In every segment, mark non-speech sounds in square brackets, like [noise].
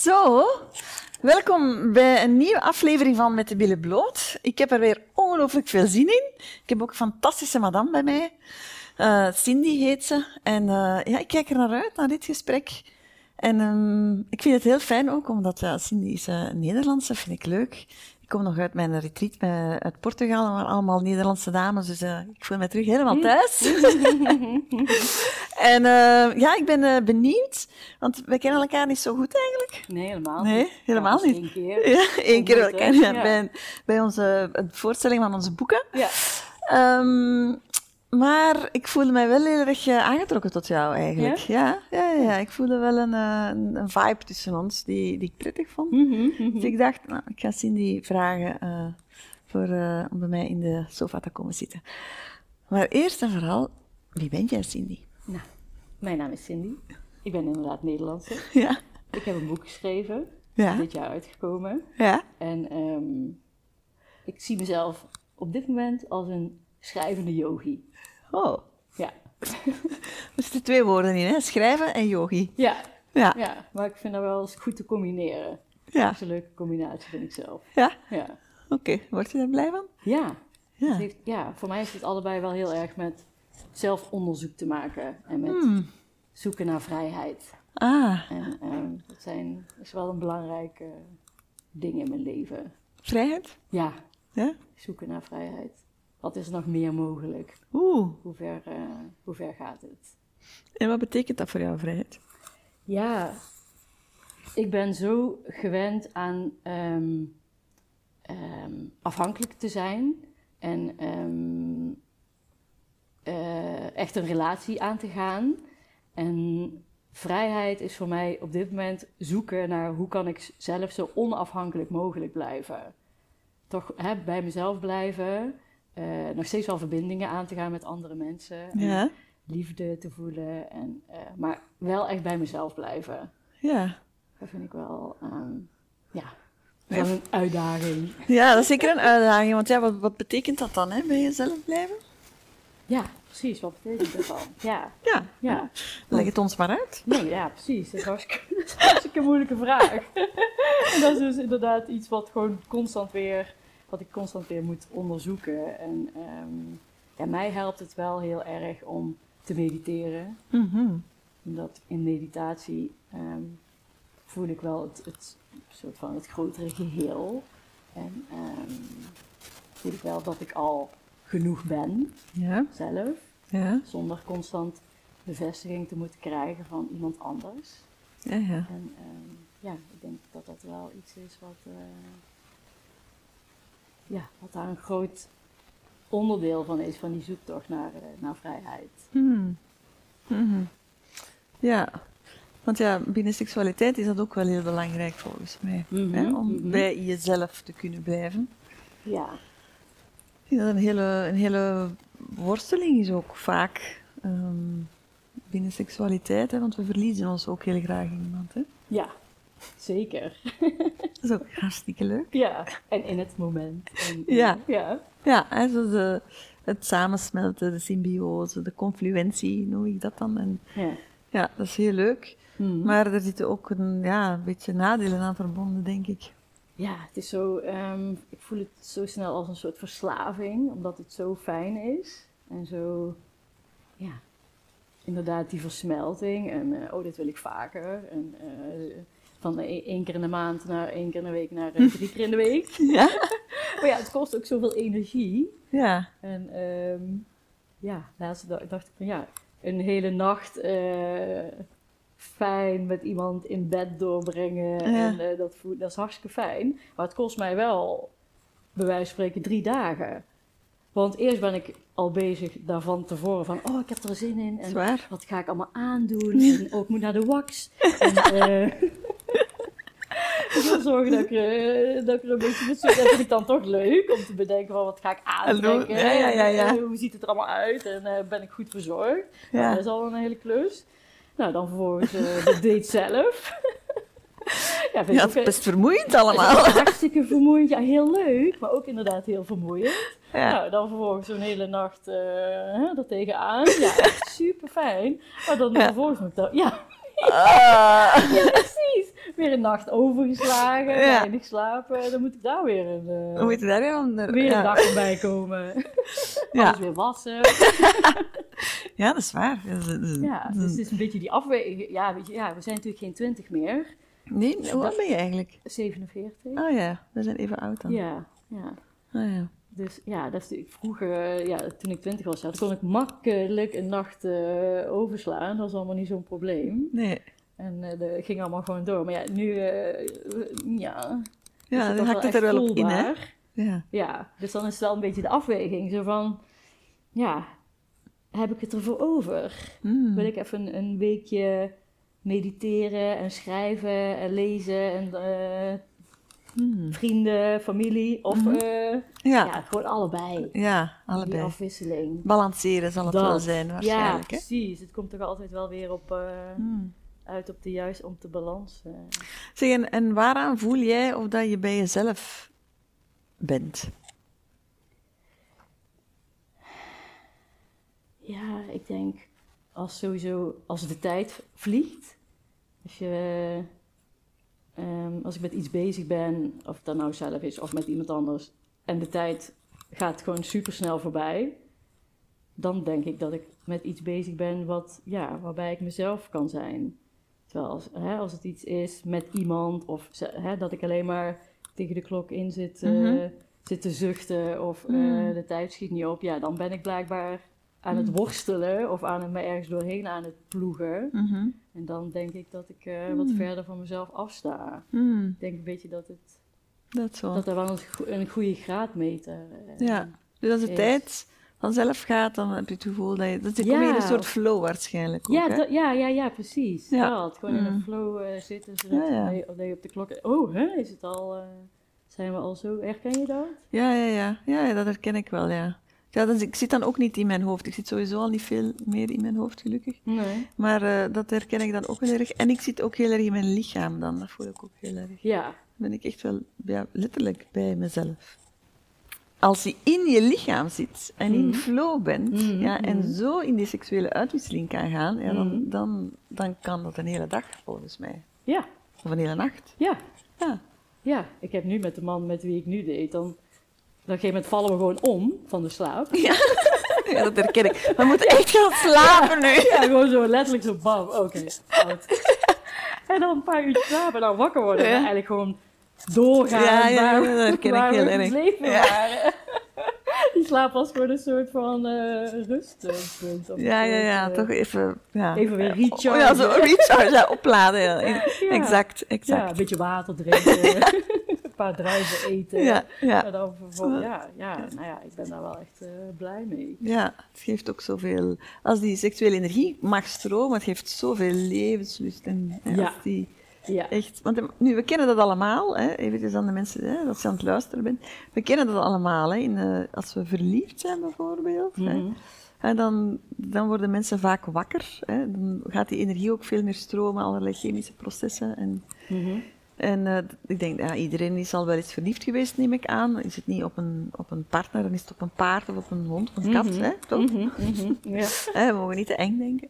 Zo, welkom bij een nieuwe aflevering van Met de Billen Bloot. Ik heb er weer ongelooflijk veel zin in. Ik heb ook een fantastische madame bij mij. Uh, Cindy heet ze. En uh, ja, ik kijk er naar uit, naar dit gesprek. En um, ik vind het heel fijn ook, omdat ja, Cindy is uh, Nederlandse, vind ik leuk. Ik kom nog uit mijn retreat uit Portugal, waar allemaal Nederlandse dames, dus uh, ik voel me terug helemaal thuis. [laughs] en uh, ja, ik ben uh, benieuwd, want we kennen elkaar niet zo goed eigenlijk. Nee, helemaal nee, niet. helemaal ja, niet. Eén keer. [laughs] Ja, één keer elkaar ja, bij, bij onze voorstelling van onze boeken. Ja. Um, maar ik voelde mij wel heel erg aangetrokken tot jou eigenlijk. Ja, ja, ja, ja. ik voelde wel een, een, een, vibe tussen ons die, die ik prettig vond. Mm -hmm, mm -hmm. Dus ik dacht, nou, ik ga Cindy vragen uh, voor, uh, om bij mij in de sofa te komen zitten. Maar eerst en vooral, wie ben jij, Cindy? Nou, mijn naam is Cindy. Ik ben inderdaad Nederlandse. [laughs] Ja. Ik heb een boek geschreven, ja. dit jaar uitgekomen. Ja. En um, ik zie mezelf op dit moment als een schrijvende yogi. Oh. Ja. [laughs] Er zitten twee woorden in, hè? Schrijven en yogi. Ja. Ja. ja. Maar ik vind dat wel eens goed te combineren. Ja. Dat is een leuke combinatie, vind ik zelf. Ja? Ja. Oké. Okay. Word je daar blij van? Ja. Ja. Heeft, ja. Voor mij heeft het allebei wel heel erg met zelfonderzoek te maken. En met Hmm. zoeken naar vrijheid. Ah, En um, dat zijn, is wel een belangrijke ding in mijn leven. vrijheid? Ja. Ja? Zoeken naar vrijheid. Wat is nog meer mogelijk? Oeh. Hoe ver, uh, hoe ver gaat het? En wat betekent dat voor jou, vrijheid? Ja, ik ben zo gewend aan um, um, afhankelijk te zijn en um, uh, echt een relatie aan te gaan. En vrijheid is voor mij op dit moment zoeken naar hoe kan ik zelf zo onafhankelijk mogelijk blijven. Toch hè, bij mezelf blijven, uh, nog steeds wel verbindingen aan te gaan met andere mensen. Ja. Liefde te voelen, en, uh, maar wel echt bij mezelf blijven. Ja. Dat vind ik wel, um, ja, wel een uitdaging. Ja, dat is zeker een uitdaging. Want ja, wat, wat betekent dat dan, hè? Bij jezelf blijven? Ja, precies. Wat betekent dat dan? Ja. Ja. ja. Leg het ons maar uit. Nee, ja, precies. Dat is hartstikke, dat is een hartstikke moeilijke vraag. en [laughs] dat is dus inderdaad iets wat gewoon constant weer, wat ik constant weer moet onderzoeken. En um, ja, mij helpt het wel heel erg om te mediteren. Mm -hmm. Omdat in meditatie um, voel ik wel het, het, soort van het grotere geheel. En um, voel ik wel dat ik al genoeg ben, ja. zelf. Ja. Zonder constant bevestiging te moeten krijgen van iemand anders. Ja, ja. En ja, ik denk dat dat wel iets is wat, uh, ja, wat daar een groot onderdeel van is, van die zoektocht naar, uh, naar vrijheid. Mm. Mm -hmm. Ja, want ja, binnen seksualiteit is dat ook wel heel belangrijk volgens mij. Mm -hmm. hè? Om mm -hmm. bij jezelf te kunnen blijven. Ja. Ik dat een hele, een hele worsteling is ook vaak um, binnen seksualiteit, hè? want we verliezen ons ook heel graag in iemand. Hè? Ja, zeker. dat is ook hartstikke leuk. Ja, en in het moment. En, ja. Ja, ja zo de, het samensmelten, de symbiose, de confluentie, noem ik dat dan. En, ja. ja, dat is heel leuk. Hmm. Maar er zitten ook een, ja, een beetje nadelen aan verbonden, denk ik. Ja, het is zo, um, ik voel het zo snel als een soort verslaving, omdat het zo fijn is. En zo, ja, inderdaad die versmelting. En uh, oh, dit wil ik vaker. En uh, van één keer in de maand naar één keer in de week naar uh, [laughs] drie keer in de week. Ja. [laughs] maar ja, het kost ook zoveel energie. Ja. En um, ja, laatst dacht ik van ja, een hele nacht fijn met iemand in bed doorbrengen. Ja. En uh, dat, voel, dat is hartstikke fijn. Maar het kost mij wel, bij wijze van spreken, drie dagen. Want eerst ben ik al bezig daarvan tevoren van, oh, ik heb er zin in. En Zwaar. wat ga ik allemaal aandoen? En ook moet naar de wax. en, uh, [laughs] [laughs] ik wil zorgen dat ik, uh, dat ik er een beetje met Dat vind ik dan toch leuk om te bedenken van wat ga ik aantrekken. Ja, ja, ja, ja. En, hoe ziet het er allemaal uit? En uh, ben ik goed verzorgd? Ja. Nou, dat is al een hele klus. Nou, dan vervolgens uh, de date zelf. [laughs] ja, ja het is best vermoeiend allemaal. [laughs] Hartstikke vermoeiend. Ja, heel leuk, maar ook inderdaad heel vermoeiend. Ja. Nou, dan vervolgens zo'n hele nacht uh, er tegenaan. Ja, echt super fijn. Maar dan Ja. vervolgens moet ik dan... Ja. Ah. ja, precies. Weer een nacht overgeslagen, Ja. weinig slapen. Dan moet ik daar weer een, eh, moet je daar weer weer een ja. dag bij komen. [laughs] Ja. Alles weer wassen. ja, dat is waar. Dat is- dat is- Ja, dus het is een beetje die afweging. Ja, weet je, ja, we zijn natuurlijk geen twintig meer. Nee, hoe oud ben je eigenlijk? 47. Oh ja, we zijn even oud dan. Ja, ja. Oh, ja. Dus ja, dat is vroeger, ja, toen ik twintig was, ja, kon ik makkelijk een nacht eh, overslaan. Dat was allemaal niet zo'n probleem. Nee. En eh dat ging allemaal gewoon door. Maar ja, nu, eh, ja, is Ja, het dan hakt het er wel op in, hè? Ja. Ja, dus dan is het wel een beetje de afweging. Zo van, ja, heb ik het ervoor over? Mm. Wil ik even een, een weekje mediteren en schrijven en lezen en eh, Mm. vrienden, familie? Of Mhm. Ja. ja, gewoon allebei. ja, Die allebei. afwisseling. Balanceren zal het Dat. wel zijn, Ja, waarschijnlijk. hè? precies. Het komt toch altijd wel weer op, eh, Mm. Uit op de juiste, om te balansen. Zeg, en, en waaraan voel jij of dat je bij jezelf bent? Ja, ik denk als sowieso als de tijd vliegt. Als je ehm, als ik met iets bezig ben, of dat nou zelf is of met iemand anders, en de tijd gaat gewoon super snel voorbij, dan denk ik dat ik met iets bezig ben wat, ja, waarbij ik mezelf kan zijn. Terwijl als, hè, als het iets is met iemand, of hè, dat ik alleen maar tegen de klok in zit, eh, Mhm. zit te zuchten, of eh, Mm. de tijd schiet niet op, ja, dan ben ik blijkbaar aan het worstelen of aan het me ergens doorheen aan het ploegen. Mhm. En dan denk ik dat ik eh, wat verder van mezelf afsta. Ik denk een beetje dat, het, Dat zo. dat er wel een, go- een goede graadmeter eh, Ja. Dus als de is. tijd vanzelf gaat, dan heb je het gevoel dat je... Dat je Ja, in een soort flow waarschijnlijk ook, Ja, hè? ja, ja, ja, precies. Ja. Gewoon in Mm. een flow eh, zitten, zodat Ja. Je, dat je op de klok... Oh, hè, is het al... eh, zijn we al zo... Herken je dat? Ja, ja, ja. Ja, ja, dat herken ik wel, ja. Ja, dus ik zit dan ook niet in mijn hoofd. Ik zit sowieso al niet veel meer in mijn hoofd, gelukkig. Nee. Maar eh, dat herken ik dan ook heel erg. En ik zit ook heel erg in mijn lichaam dan. Dat voel ik ook heel erg. Ja, Dan ben ik echt wel ja, letterlijk bij mezelf. Als je in je lichaam zit en in Mhm. flow bent Mhm, ja, en mhm. zo in die seksuele uitwisseling kan gaan, ja, dan, dan, dan kan dat een hele dag volgens mij. ja, Of een hele nacht. ja. Ja. Ja, ik heb nu met de man met wie ik nu deed, dan... Op een gegeven moment vallen we gewoon om van de slaap. [laughs] ja, dat herken ik. We moeten echt gaan slapen nu. Ja, gewoon zo letterlijk zo bam. Oké. [laughs] En dan een paar uur slapen en dan wakker worden. En Ja. eigenlijk gewoon doorgaan. Ja, ja, waar, dat ik heel erg. Ja. waren. [laughs] Die slaap was gewoon een soort van eh rustpunt. Ja, ja, ja, eh, toch even... Ja. Even weer Oh, rechargen. ja, zo [laughs] recharge, ja, opladen. Ja. Exact, Ja, exact. een beetje water drinken. [laughs] een paar druiven eten. Ja, ja. En dan vervolgens, ja, ja, nou ja, ik ben daar wel echt eh, blij mee. Ja, het geeft ook zoveel... Als die seksuele energie mag stromen, het geeft zoveel levenslust. En, Ja. als die Ja, echt... Want nu, we kennen dat allemaal, hè, even aan de mensen, hè, als je aan het luisteren bent. We kennen dat allemaal, hè, in, eh, als we verliefd zijn bijvoorbeeld. hè. Mhm. En dan, dan worden mensen vaak wakker. Hè. Dan gaat die energie ook veel meer stromen, allerlei chemische processen. En, Mhm. en eh, ik denk, ja, iedereen is al wel eens verliefd geweest, neem ik aan. Is het niet op een, op een partner, dan is het op een paard of op een hond of een kat, Mhm. hè, toch? Mhm, mhm. Ja. [laughs] We mogen niet te eng denken.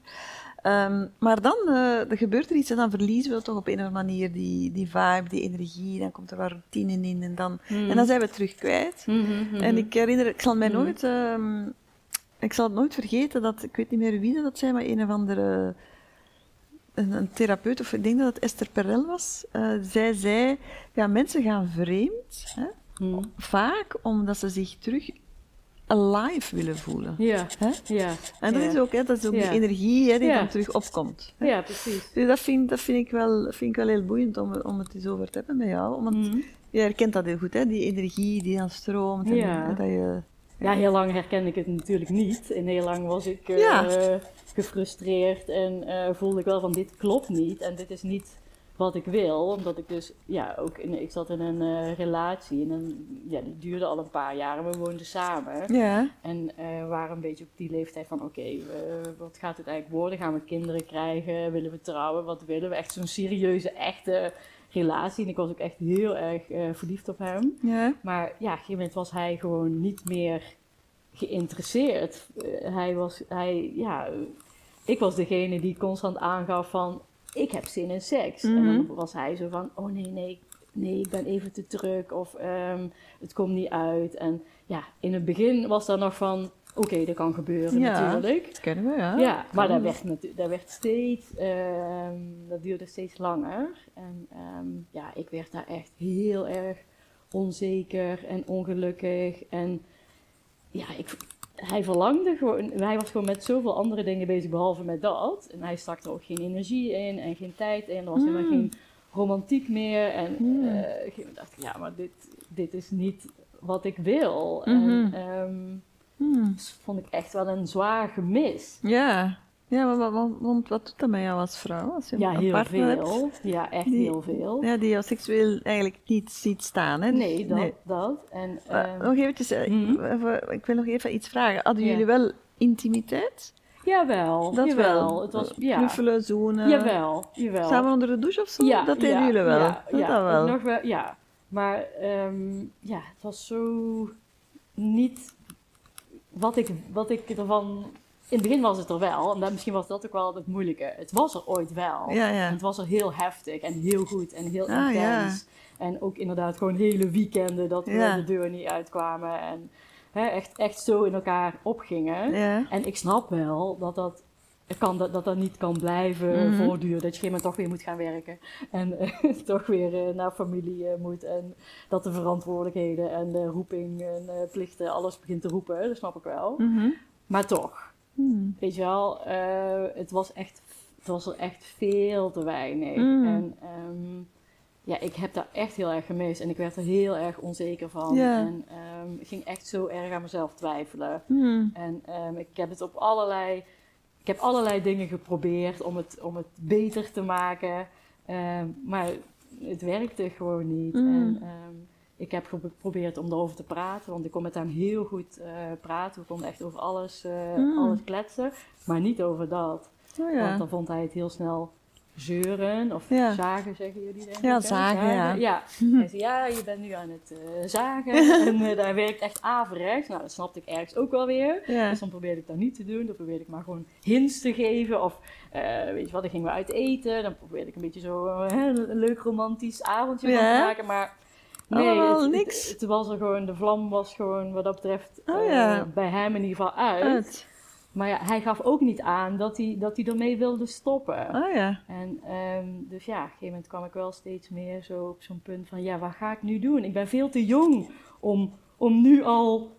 Ehm, maar dan eh, er gebeurt er iets en dan verliezen we toch op een of andere manier die, die vibe, die energie. Dan komt er wat routine in en dan, en dan zijn we terug kwijt. Mhm, mhm. En ik herinner, ik zal mij nooit, ehm, ik zal het nooit vergeten dat, ik weet niet meer wie dat zei, maar een of andere, een, een therapeut, of ik denk dat het Esther Perel was. eh, zij zei, ja, mensen gaan vreemd, hè, vaak omdat ze zich terug alive willen voelen. Ja, Hè? ja. En dat ja. is ook, hè, dat is ook Ja. die energie hè, die Ja. dan terug opkomt. hè. Ja, precies. Dus dat vind, dat vind, ik wel, vind ik wel heel boeiend om, om het eens over te hebben met jou. Want Mhm. je herkent dat heel goed, hè? die energie die dan stroomt. En, hè, dat je, Ja, heel lang herkende ik het natuurlijk niet. En heel lang was ik eh, gefrustreerd en eh, voelde ik wel van dit klopt niet en dit is niet wat ik wil. Omdat ik dus, ja, ook in, ik zat in een eh, relatie en een, ja, die duurde al een paar jaar en we woonden samen. ja, En we waren een beetje op die leeftijd van oké, wat gaat het eigenlijk worden? Gaan we kinderen krijgen? Willen we trouwen? Wat willen we? Echt zo'n serieuze, echte relatie. En ik was ook echt heel erg eh, verliefd op hem. ja, Maar ja, op een gegeven moment was hij gewoon niet meer geïnteresseerd. Hij was, hij, ja, ik was degene die constant aangaf van, ik heb zin in seks. En Mhm. dan was hij zo van, oh nee, nee, nee, ik ben even te druk of ehm, het komt niet uit. En ja, in het begin was daar nog van, oké, dat kan gebeuren Ja. natuurlijk. Dat kennen we, ja. Ja, maar dat werd, dat werd steeds, ehm, dat duurde steeds langer. En ehm, ja, ik werd daar echt heel erg onzeker en ongelukkig. En ja, ik, hij verlangde gewoon, hij was gewoon met zoveel andere dingen bezig behalve met dat. En hij stak er ook geen energie in en geen tijd in. Er was helemaal Mm. geen romantiek meer. En Mm. eh, moment dacht ik, ja, maar dit, dit is niet wat ik wil. Mhm. En Hmm. dat vond ik echt wel een zwaar gemis. Ja. Ja, maar want wat doet dat met jou als vrouw? Als je Ja, een heel partner hebt veel. Ja, echt Die- heel veel. ja, die jou seksueel eigenlijk niet ziet staan, hè? Nee, dat. dat. En, Maar ehm, nog eventjes, eh, Mhm. even- ik wil nog even iets vragen. Hadden Ja. jullie wel intimiteit? jawel, Dat jawel. wel. Het was, ja, Knuffelen, zoenen. jawel, jawel. Samen onder de douche of zo? ja, dat deden ja, jullie wel. Ja, dat wel. Nog wel. Ja, maar ehm, ja, het was zo niet wat ik, wat ik ervan... In het begin was het er wel, en dan, misschien was dat ook wel het moeilijke. Het was er ooit wel. Ja, ja. Het was er heel heftig en heel goed en heel Ah, ja. intens. En ook inderdaad gewoon hele weekenden dat we Ja. de deur niet uitkwamen. En hè, echt, echt zo in elkaar opgingen. Ja. En ik snap wel dat dat, kan, dat, dat, dat niet kan blijven Mhm. voortduren. Dat je op een gegeven moment toch weer moet gaan werken. En eh, [laughs] toch weer eh, naar familie eh, moet. En dat de verantwoordelijkheden en de roeping en plichten, alles begint te roepen. Dat snap ik wel. Mhm. Maar toch, Hmm. weet je wel, eh, het, was echt, het was er echt veel te weinig. Mm. En ehm, ja, ik heb daar echt heel erg gemist. En ik werd er heel erg onzeker van. En ehm, ik ging echt zo erg aan mezelf twijfelen. Hmm. En ehm, ik heb het op allerlei, ik heb allerlei dingen geprobeerd om het, om het beter te maken. Maar het werkte gewoon niet. En ik heb geprobeerd om erover te praten, want ik kon met hem heel goed eh, praten. We konden echt over alles, eh, Mm. alles kletsen, maar niet over dat. Oh Want ja. dan vond hij het heel snel zeuren of Ja. zagen, zeggen jullie denk Ja, ik. hè? zagen, ja. ja. [laughs] Hij zei, ja, je bent nu aan het eh, zagen [laughs] en daar werkt echt averechts. Nou, dat snapte ik ergens ook wel weer. Ja. Dus dan probeerde ik dat niet te doen. Dan probeerde ik maar gewoon hints te geven. Of weet je wat, dan gingen we uit eten. Dan probeerde ik een beetje zo een leuk romantisch avondje Ja. te maken. Maar nee, het, niks. Het, het was er gewoon, de vlam was gewoon wat dat betreft Oh eh, bij hem in ieder geval uit. Uit. Maar ja, hij gaf ook niet aan dat hij, dat hij ermee wilde stoppen. Oh ja. En ehm, dus ja, op een gegeven moment kwam ik wel steeds meer zo op zo'n punt van, ja, wat ga ik nu doen? Ik ben veel te jong om, om nu al,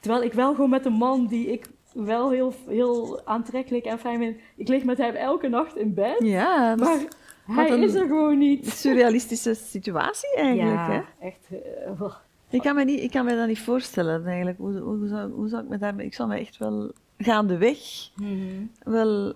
terwijl ik wel gewoon met een man die ik wel heel, heel aantrekkelijk en fijn vind, ik lig met hem elke nacht in bed, Ja, dat maar hij een- is er gewoon niet. een surrealistische situatie eigenlijk, hè? ja, echt. eh, wel. Ik kan, me niet, ik kan me dat niet voorstellen eigenlijk. Hoe, hoe, zou, hoe zou ik me daarmee... Ik zou me echt wel gaandeweg wel,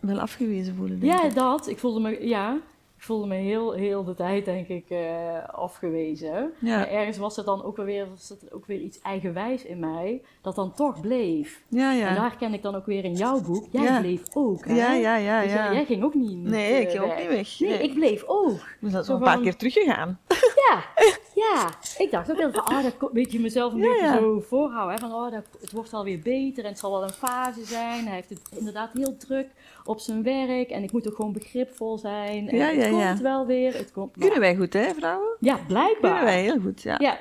wel afgewezen voelen, denk Ja, ik. dat. Ik voelde me, ja, voelde me heel, heel de tijd, denk ik, eh, afgewezen. Ja. Maar ergens was het dan ook weer, was het ook weer iets eigenwijs in mij, dat dan toch bleef. Ja, En ja. daar herken ik dan ook weer in jouw boek. Jij Ja. bleef ook, hè? Ja, ja, ja, Dus ja. Jij ging ook niet, Nee, ik eh, ging ook niet weg. Nee, Nee. ik bleef ook. We zijn Zo zo een paar van- keer teruggegaan. [laughs] Ja, ja. Ik dacht ook heel van, ah, dat weet je mezelf een beetje zo voorhouden. Hè? Van, oh, dat, het wordt alweer beter en het zal wel een fase zijn. Hij heeft het inderdaad heel druk op zijn werk en ik moet ook gewoon begripvol zijn. En Ja, ja. Komt wel weer. Het komt, Kunnen wij goed, hè, vrouwen? Ja, blijkbaar. Kunnen wij heel goed, ja. Ja,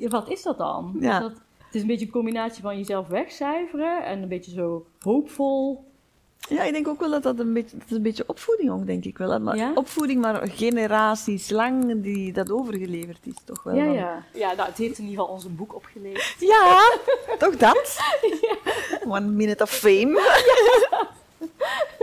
eh, wat is dat dan? Ja. Is dat, het is een beetje een combinatie van jezelf wegcijferen en een beetje zo hoopvol. Ja, ik denk ook wel dat dat een beetje, dat is een beetje opvoeding ook, denk ik wel. Maar Ja? Opvoeding, maar generaties lang die dat overgeleverd is, toch wel. Ja, ja. Ja, nou, het heeft in ieder geval ons een boek opgeleverd. [laughs] Ja, toch dat? [laughs] One minute of fame. Ja, [laughs]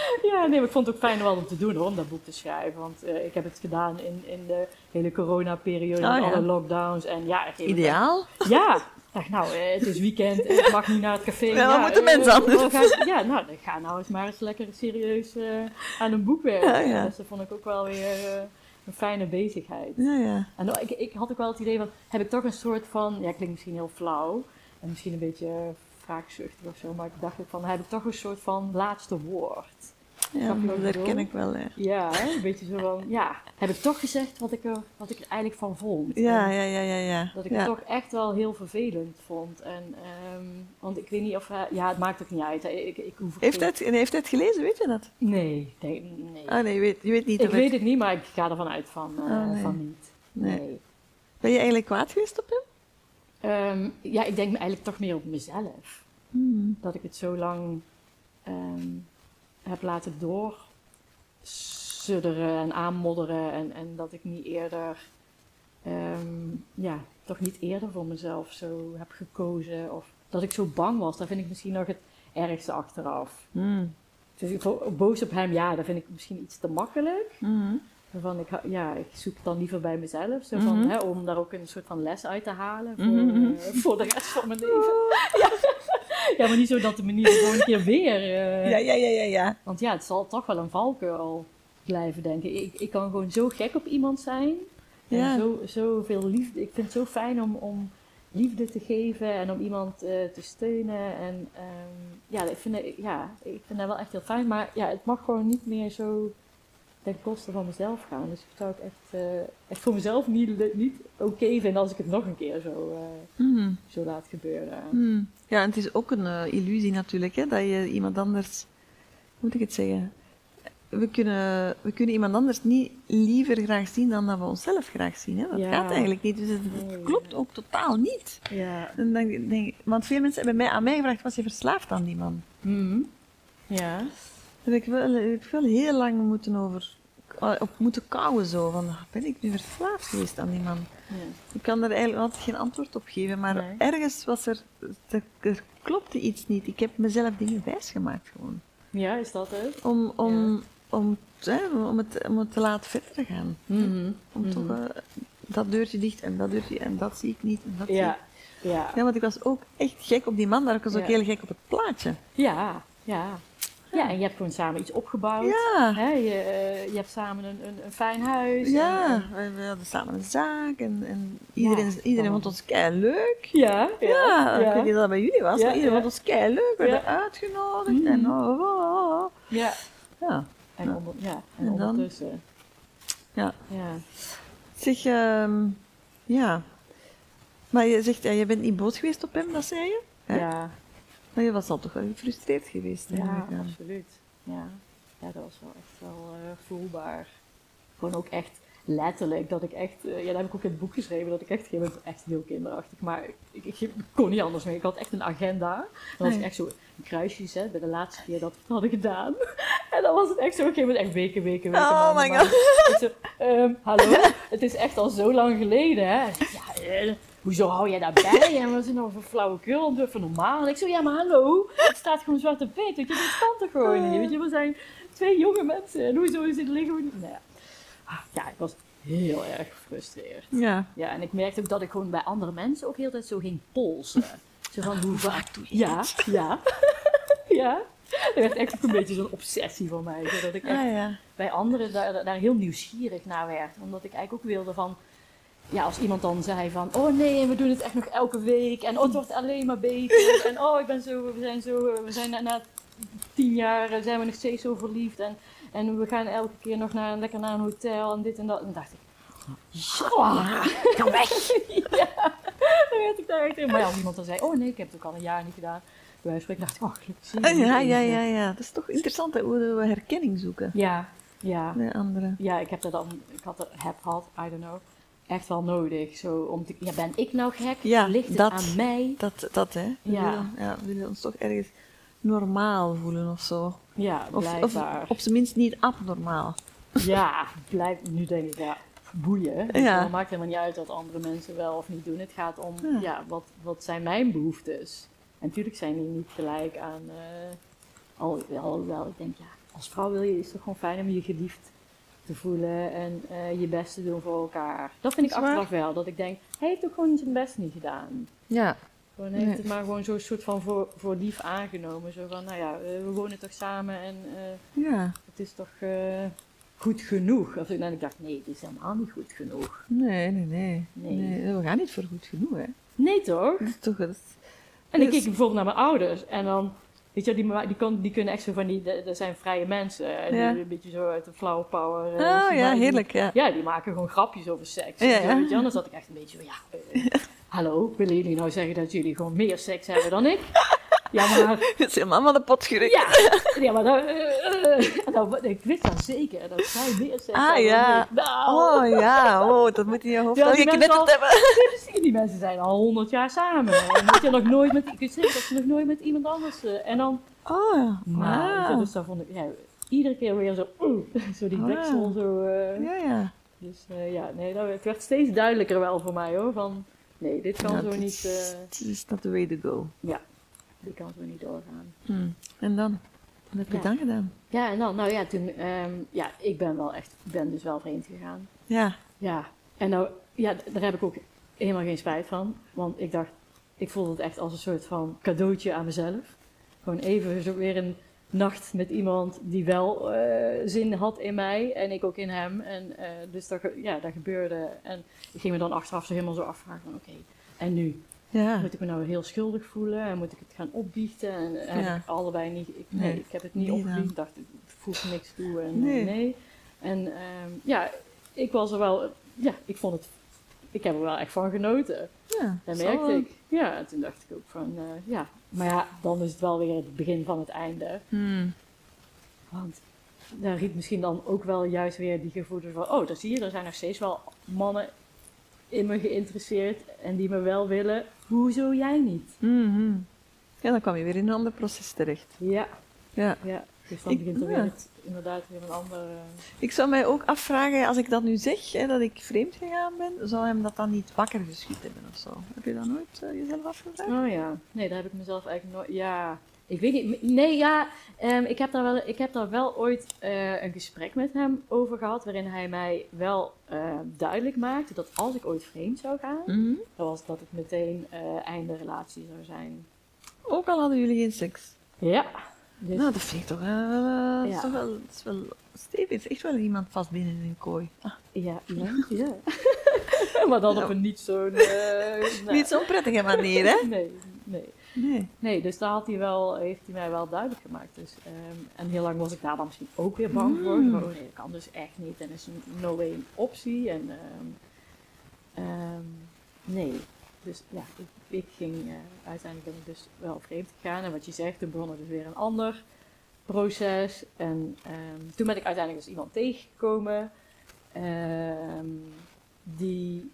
[laughs] nee, maar ik vond het ook fijn om te doen hoor, om dat boek te schrijven. Want eh, ik heb het gedaan in, in de hele coronaperiode, Oh, met ja. alle lockdowns. En ja, Ideaal. [laughs] Ja, ik dacht nou, eh, het is weekend, ik mag niet naar het café. Ja, wat moeten eh, mensen anders we gaan- Ja, nou, dan ga nou eens maar eens lekker serieus aan een boek werken. Ja, ja. Dus dat vond ik ook wel weer een fijne bezigheid. Ja, ja. En ik, ik had ook wel het idee van, heb ik toch een soort van, ja, klinkt misschien heel flauw en misschien een beetje wraakzuchtig of zo, maar ik dacht van, heb ik toch een soort van laatste woord. Ja, dat herken bedoel? ik wel. Hè. Ja, hè? een beetje zo van, ja, heb ik toch gezegd wat ik er, wat ik er eigenlijk van vond. Ja, ja, ja, ja. ja. Dat ik ja. het toch echt wel heel vervelend vond. En, ehm, want ik weet niet of hij, ja, het maakt ook niet uit. hè. Ik, ik hoef Heeft hij het, en heeft hij het gelezen, weet je dat? Nee, nee, nee. Ah nee, je weet, je weet niet ik weet het... niet, maar ik ga ervan uit van, eh, Oh, nee. van niet. Nee. Nee. Ben je eigenlijk kwaad geweest op hem? Ehm, ja, ik denk eigenlijk toch meer op mezelf. Hmm. Dat ik het zo lang ehm, heb laten doorsudderen en aanmodderen. En, en dat ik niet eerder, ehm, ja, toch niet eerder voor mezelf zo heb gekozen. Of dat ik zo bang was. Daar vind ik misschien nog het ergste achteraf. Hmm. Dus ik boos op hem, ja, dat vind ik misschien iets te makkelijk. Hmm. Van, ik, ja, ik zoek het dan liever bij mezelf. Zo van, Mhm. hè, om daar ook een soort van les uit te halen voor, Mhm. eh, voor de rest van mijn leven. [laughs] Ja. ja, maar niet zo dat de manier gewoon een keer weer. eh, Ja, ja, ja, ja, ja. Want ja, het zal toch wel een valkuil blijven, denk ik. Ik, ik kan gewoon zo gek op iemand zijn. Ja. En zo, zoveel liefde. Ik vind het zo fijn om, om liefde te geven en om iemand eh, te steunen. En ehm, ja, ik vind, het- ja, ik vind dat wel echt heel fijn. Maar ja, het mag gewoon niet meer zo ten koste van mezelf gaan. Dus ik zou het echt, eh, echt voor mezelf niet, niet oké vinden als ik het nog een keer zo, eh, Hmm. zo laat gebeuren. Hmm. Ja, en het is ook een eh, illusie natuurlijk, hè, dat je iemand anders... Hoe moet ik het zeggen? We kunnen, we kunnen iemand anders niet liever graag zien dan dat we onszelf graag zien. Hè? Dat Ja. gaat eigenlijk niet. Dus het, het Nee. klopt ook totaal niet. Ja. En dan denk want veel mensen hebben mij, aan mij gevraagd, was je verslaafd aan die man? Mhm. Ja. Daar heb ik wel, heb ik wel heel lang moeten over, eh, op moeten kouwen zo. Van, ah, ben ik nu verslaafd geweest aan die man? ja. Ik kan daar eigenlijk altijd geen antwoord op geven, maar Nee. ergens was er, er, er klopte iets niet. Ik heb mezelf dingen wijsgemaakt gewoon. Ja, is dat het? Om, om, om, hè, om, het, om het te laten verder te gaan. Mhm. Om Mhm. toch eh, dat deurtje dicht en dat deurtje en dat zie ik niet en dat zie ik. Ja, ja, Ja, want ik was ook echt gek op die man, maar ik was ook Ja. heel gek op het plaatje. ja, ja. Ja, en je hebt gewoon samen iets opgebouwd. Ja. Hè? Je, eh, je hebt samen een, een, een fijn huis. Ja, en- we, we hadden samen een zaak en, en iedereen, Ja. iedereen vond ons kei leuk. ja, ja, ik weet niet of dat bij jullie was, maar iedereen vond ons kei leuk. We werden uitgenodigd en oh, oh, oh, oh. Ja, Ja, en, onder, ja, en, En dan? ondertussen. ja. Ja. Zeg, ehm, ja. Maar je zegt, je bent niet boos geweest op hem, dat zei je? Hè? Ja, Maar je was al toch wel gefrustreerd geweest. ja, eigenlijk, ja. absoluut. Ja. ja, dat was wel echt wel eh, voelbaar. Gewoon ook echt letterlijk dat ik echt, eh, ja, dat heb ik ook in het boek geschreven, dat ik echt, ik echt heel kinderachtig, maar ik, ik, ik kon niet anders mee. Ik had echt een agenda. Dan was ik Nee. echt zo een kruisje gezet bij de laatste keer dat we het hadden gedaan. [laughs] En dan was het echt zo, op een gegeven moment echt weken, weken, weken. Oh maanden, my maanden. Ik zo, ehm, hallo, het is echt al zo lang geleden, hè? Ja, eh, hoezo hou jij daarbij? En we zijn nou voor flauwekul, doe even normaal. En ik zo, ja, maar hallo, het staat gewoon zwart op wit, weet je, dit kan toch gewoon niet, weet je? We zijn twee jonge mensen en hoezo is dit liggen? we? Nou ja. Ah, ja, ik was heel erg gefrustreerd. Ja. Ja, en ik merkte ook dat ik gewoon bij andere mensen ook heel tijd zo ging polsen. Zo van, hoe vaak doe je Ja, ja, [laughs] ja. Dat werd echt ook een beetje zo'n obsessie van mij. Zodat ik echt Ah, ja. bij anderen daar, daar heel nieuwsgierig naar werd. Omdat ik eigenlijk ook wilde van... Ja, als iemand dan zei van... Oh nee, en we doen het echt nog elke week. En oh, het wordt alleen maar beter. [laughs] En oh, ik ben zo... We zijn zo... We zijn na, na tien jaar eh, zijn we nog steeds zo verliefd. En, en we gaan elke keer nog naar, lekker naar een hotel en dit en dat. En dan dacht ik... Ja, Ga weg! [laughs] ja, dan werd ik daar echt in. Maar als iemand dan zei... Oh nee, ik heb het ook al een jaar niet gedaan. Bij wijze van spreken dacht ik... Oh, gelukkig Ah, Ja, ja, ja, ja. Dat is toch interessant hè, hoe we herkenning zoeken Ja, ja. bij anderen. Ja, ik heb dat dan, ik had er, heb had, I don't know, echt wel nodig. Zo om te, ja, ben ik nou gek? Ja, Ligt het dat. aan mij? Dat, dat hè. We, Ja. willen, ja, we willen ons toch ergens normaal voelen of zo. Ja, Of, of blijkbaar. op zijn minst niet abnormaal. Ja, blijf, nu denk ik, ja, boeien. Ja. Het maakt helemaal niet uit wat andere mensen wel of niet doen. Het gaat om, Ja. ja, wat, wat zijn mijn behoeftes? En natuurlijk zijn die niet gelijk aan, eh al, alhoewel ik denk, ja, als vrouw wil je, is het toch gewoon fijn om je geliefd te voelen en eh, je best te doen voor elkaar. Dat vind ik Dat achteraf wel, dat ik denk, hij heeft ook gewoon zijn best niet gedaan. Ja. Gewoon heeft Nee. het maar gewoon zo'n soort van voor, voor lief aangenomen. Zo van, nou ja, eh, we wonen toch samen en eh, Ja. het is toch goed genoeg. Of, en ik dacht, nee, het is helemaal niet goed genoeg. Nee, nee, nee, Nee. We gaan niet voor goed genoeg, hè. Nee toch? Dat is toch... Dat is- En ik Dus- keek bijvoorbeeld naar mijn ouders en dan Weet je, die, die, kon, die kunnen echt zo van die, dat zijn vrije mensen. En Ja. die een beetje zo uit de flower power. eh, Oh ja, heerlijk, ja. Ja, die maken gewoon grapjes over seks. Ja, zo, ja. weet je. Dan zat ik echt een beetje van, ja, eh, [laughs] hallo, willen jullie nou zeggen dat jullie gewoon meer seks hebben dan ik? Ja, maar [laughs] Het is helemaal van de pot gerukt. ja, ja maar dan, eh, eh, nou, ik wist dan zeker dat zij meer seks Ah, ja. dan. Nou, Oh ja, oh, dat moet in je hoofd Ja, die al- hebben. [laughs] precies, die mensen zijn al honderd jaar samen. En dat je nog nooit met, ik dat ze nog nooit met iemand anders, eh, en dan, Oh ja. Ah. dus dat vond ik, ja, iedere keer weer zo, zo die Ah. deksel, zo, eh, Ja, ja. dus eh, ja, nee, dat, het werd steeds duidelijker wel voor mij hoor, van, nee, dit kan zo dit niet, eh, This is not the way to go. ja, dit kan zo niet doorgaan. Hmm. En dan? Wat heb je Ja. dan gedaan? Ja, en dan, nou ja, toen, ehm, ja, ik ben wel echt, ben dus wel vreemd gegaan. Ja. Ja, en nou, ja, daar heb ik ook helemaal geen spijt van. Want ik dacht, ik voelde het echt als een soort van cadeautje aan mezelf. Gewoon even zo weer een nacht met iemand die wel eh, zin had in mij en ik ook in hem. En eh, dus dat, ja, dat gebeurde. En ik ging me dan achteraf zo helemaal zo afvragen van oké, en nu? Ja. Moet ik me nou heel schuldig voelen en moet ik het gaan opbiechten? En Ja. ik allebei niet, ik, nee, Nee, ik heb het niet niet opgebiecht. Ik dacht, het voegt niks toe en Nee. En ehm, ja, ik was er wel, ja, ik vond het, ik heb er wel echt van genoten. Ja. Dat merkte ik. Ja, en toen dacht ik ook van, eh, ja. Maar ja, dan is het wel weer het begin van het einde. Hmm. Want daar riep misschien dan ook wel juist weer die gevoelens van, oh, dat zie je, er zijn nog steeds wel mannen in me geïnteresseerd en die me wel willen. Hoezo jij niet? Mhm. Ja, dan kwam je weer in een ander proces terecht. Ja, Ja. ja. Dus dan Ik- begint er ja. weer het, inderdaad weer een ander... eh, Ik zou mij ook afvragen, als ik dat nu zeg, hè, dat ik vreemd gegaan ben, zou hem dat dan niet wakker geschud hebben of zo? Heb je dat nooit eh, jezelf afgevraagd? Oh ja, nee, daar heb ik mezelf eigenlijk nooit. Ja, ik weet niet. Nee, ja, ehm, ik, heb daar wel, ik heb daar wel ooit eh, een gesprek met hem over gehad. Waarin hij mij wel eh, duidelijk maakte dat als ik ooit vreemd zou gaan, dan was dat het meteen eh einde relatie zou zijn. Ook al hadden jullie geen seks. Ja, dus, Nou, dat vind ik toch, wel, dat is Ja. toch wel, is wel stevig. Het is echt wel iemand vast binnen in een kooi. Ah, ja, [laughs] ja, ja. [laughs] maar dan op een niet zo'n. eh, nou, Niet zo'n prettige manier, hè? Nee, nee. Nee. Nee, dus daar had hij wel, heeft hij mij wel duidelijk gemaakt. Dus, ehm, en heel lang was ik daar dan misschien ook weer bang voor. Mm. Van, oh nee, dat kan dus echt niet. En is een no way een optie. En ehm, ehm, nee. Dus ja, ik, ik ging, eh, uiteindelijk ben ik dus wel vreemd gegaan. En wat je zegt, toen begon er dus weer een ander proces. En toen ben ik uiteindelijk dus iemand tegengekomen. die,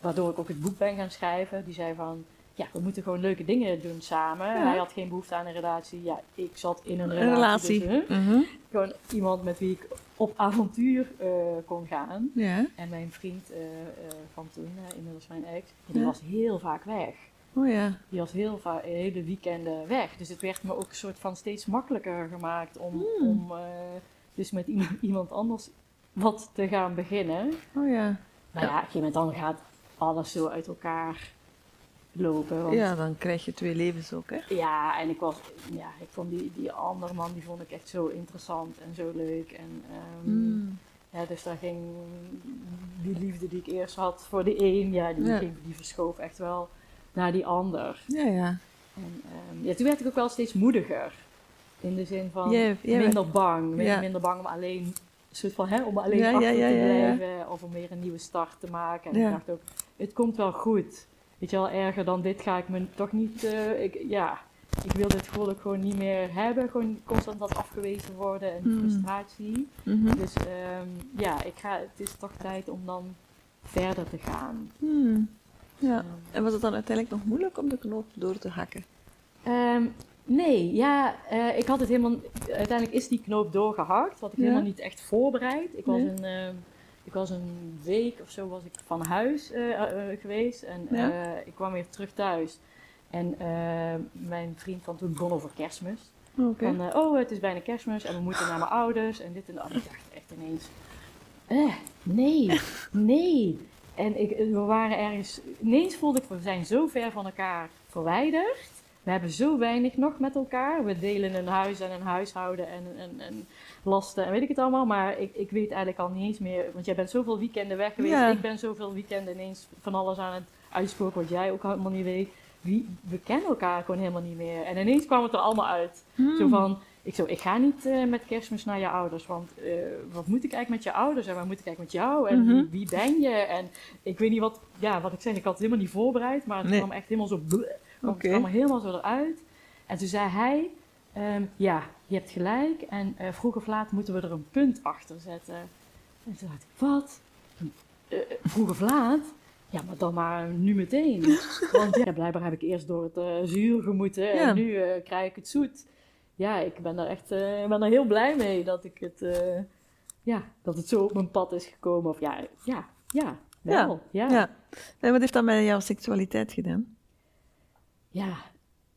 waardoor ik ook het boek ben gaan schrijven. Die zei van, ja, we moeten gewoon leuke dingen doen samen. Ja. Hij had geen behoefte aan een relatie. Ja, ik zat in een Een relatie. relatie. Dus, Mhm. gewoon iemand met wie ik op avontuur eh, kon gaan. Ja. En mijn vriend eh, eh, van toen, inmiddels mijn ex, die Ja. was heel vaak weg. Oh ja. Die was heel vaak hele weekenden weg. Dus het werd me ook een soort van steeds makkelijker gemaakt om, Hmm. om dus met i- iemand anders wat te gaan beginnen. Oh ja. Maar ja, op een gegeven moment dan gaat alles zo uit elkaar lopen. Want Ja, dan krijg je twee levens ook, hè? Ja, en ik was, ja, ik vond die, die andere man, die vond ik echt zo interessant en zo leuk. En, Mm. ja, dus daar ging die liefde die ik eerst had voor de een, ja, die, Ja. Ging, die verschoof echt wel naar die ander. Ja, ja. En ehm, ja, toen werd ik ook wel steeds moediger. In de zin van minder bang. Minder bang om alleen, een soort van, hè, om alleen Ja, achter ja, te ja, ja. blijven. Of om weer een nieuwe start te maken. En ik dacht ook, het komt wel goed. Weet je wel, erger dan dit ga ik me toch niet, eh, ik, ja, ik wil dit gewoon ook gewoon niet meer hebben. Gewoon constant dat afgewezen worden en Mm. frustratie. Mhm. Dus ehm, ja, ik ga, het is toch tijd om dan verder te gaan. Hmm. Ja. Ehm, En was het dan uiteindelijk nog moeilijk om de knoop door te hakken? Ehm, nee, ja, eh, ik had het helemaal. Uiteindelijk is die knoop doorgehakt. Had ik Ja. helemaal niet echt voorbereid. Ik was, een, ik was een week of zo was ik van huis eh, eh, eh, geweest. En Ja. ik kwam weer terug thuis. En mijn vriend van toen begon over kerstmis. Van, oh, het is bijna kerstmis en we moeten naar mijn ouders en dit en dat. Ik dacht echt ineens, eh, nee, [laughs] nee. En ik, we waren ergens, ineens voelde ik, we zijn zo ver van elkaar verwijderd. We hebben zo weinig nog met elkaar. We delen een huis en een huishouden en, en, en lasten en weet ik het allemaal. Maar ik, ik weet eigenlijk al niet eens meer, want jij bent zoveel weekenden weg geweest. Ja. Ik ben zoveel weekenden ineens van alles aan het uitspoken wat jij ook helemaal niet weet. wie, we kennen elkaar gewoon helemaal niet meer. En ineens kwam het er allemaal uit. Hmm. Zo van, ik, zo, ik ga niet eh, met kerstmis naar je ouders, want eh, wat moet ik eigenlijk met je ouders en waar moet ik eigenlijk met jou en Mhm. wie, wie ben je? En ik weet niet wat, ja, wat ik zeg, ik had het helemaal niet voorbereid, maar het Nee. kwam echt helemaal zo, bleh, kwam Oké. het allemaal helemaal zo eruit. En toen zei hij, ehm, ja, je hebt gelijk en eh, vroeg of laat moeten we er een punt achter zetten. En toen dacht ik, wat? Eh, vroeg of laat? Ja, maar dan maar nu meteen. [laughs] Want ja, blijkbaar heb ik eerst door het eh, zuur gemoeten Ja. en nu eh, krijg ik het zoet. Ja, ik ben daar echt eh, ben er heel blij mee dat ik het, eh, ja, dat het zo op mijn pad is gekomen. Of ja, ja, ja, wel. Ja, ja. Ja. En wat heeft dat met jouw seksualiteit gedaan?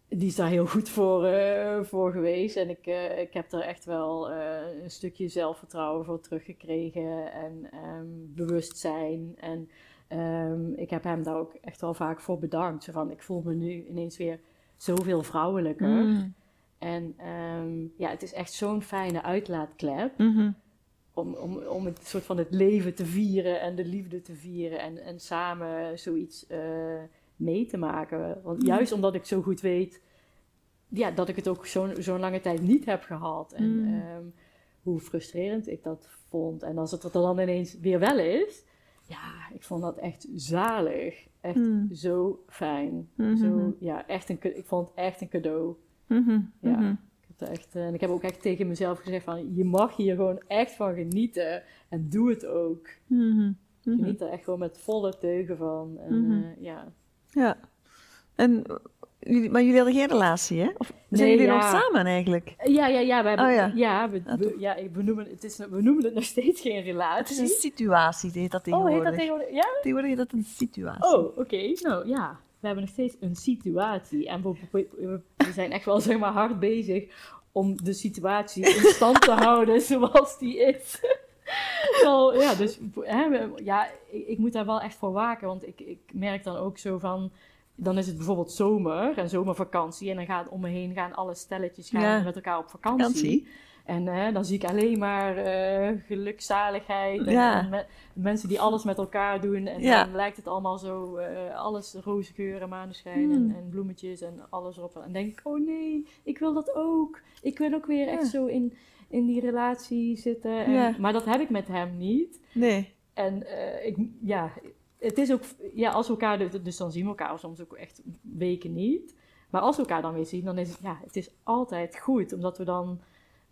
Die is daar heel goed voor, eh, voor geweest. En ik, eh, ik heb er echt wel eh, een stukje zelfvertrouwen voor teruggekregen. En ehm, bewustzijn. En ehm, ik heb hem daar ook echt wel vaak voor bedankt. Zo van, ik voel me nu ineens weer zoveel vrouwelijker. Mm. En ehm, ja, het is echt zo'n fijne uitlaatklep. Mhm. Om, om, om het soort van het leven te vieren en de liefde te vieren. En, en samen zoiets mee te maken. Want Mm. juist omdat ik zo goed weet ja, dat ik het ook zo'n zo'n lange tijd niet heb gehad. En Mm. ehm, hoe frustrerend ik dat vond. En als het er dan ineens weer wel is. Ja, ik vond dat echt zalig. Echt Mm. zo fijn. Mhm. Zo, ja, echt een, ik vond het echt een cadeau. Mhm. Ja. Mhm. Er echt, eh, en ik heb ook echt tegen mezelf gezegd van... Je mag hier gewoon echt van genieten. En doe het ook. Mhm. Mhm. Geniet er echt gewoon met volle teugen van. En, eh, ja. Ja. En, maar jullie hadden geen relatie, hè? Of zijn Nee, jullie ja. nog samen eigenlijk? Ja, ja, ja. We, hebben, Oh, ja. ja. we, we- ja, we, noemen, het is, we noemen het nog steeds geen relatie. Het is een situatie, heet dat oh, tegenwoordig. heet dat tegenwoordig? Ja? Tegenwoordig heet dat een situatie. Oh, oké. Nou ja, we hebben nog steeds een situatie. En we- we zijn echt wel zeg maar, hard bezig om de situatie in stand te houden zoals die is. Wel, ja, dus hè, ja, ik, ik moet daar wel echt voor waken. Want ik, ik merk dan ook zo van... Dan is het bijvoorbeeld zomer en zomervakantie. En dan gaat om me heen gaan alle stelletjes gaan Ja. met elkaar op vakantie. Vakantie. En eh, dan zie ik alleen maar eh gelukzaligheid. En, Ja. en me- mensen die alles met elkaar doen. En Ja. dan lijkt het allemaal zo, eh, alles roze geur en maneschijn Hmm. en, en bloemetjes en alles erop. En dan denk ik, oh nee, ik wil dat ook. Ik wil ook weer echt zo in, in die relatie zitten. En, Ja. Maar dat heb ik met hem niet. Nee. En eh, ik, ja, het is ook, ja, als we elkaar, dus- dus dan zien we elkaar soms ook echt weken niet. Maar als we elkaar dan weer zien, dan is het, ja, het is altijd goed. Omdat we dan,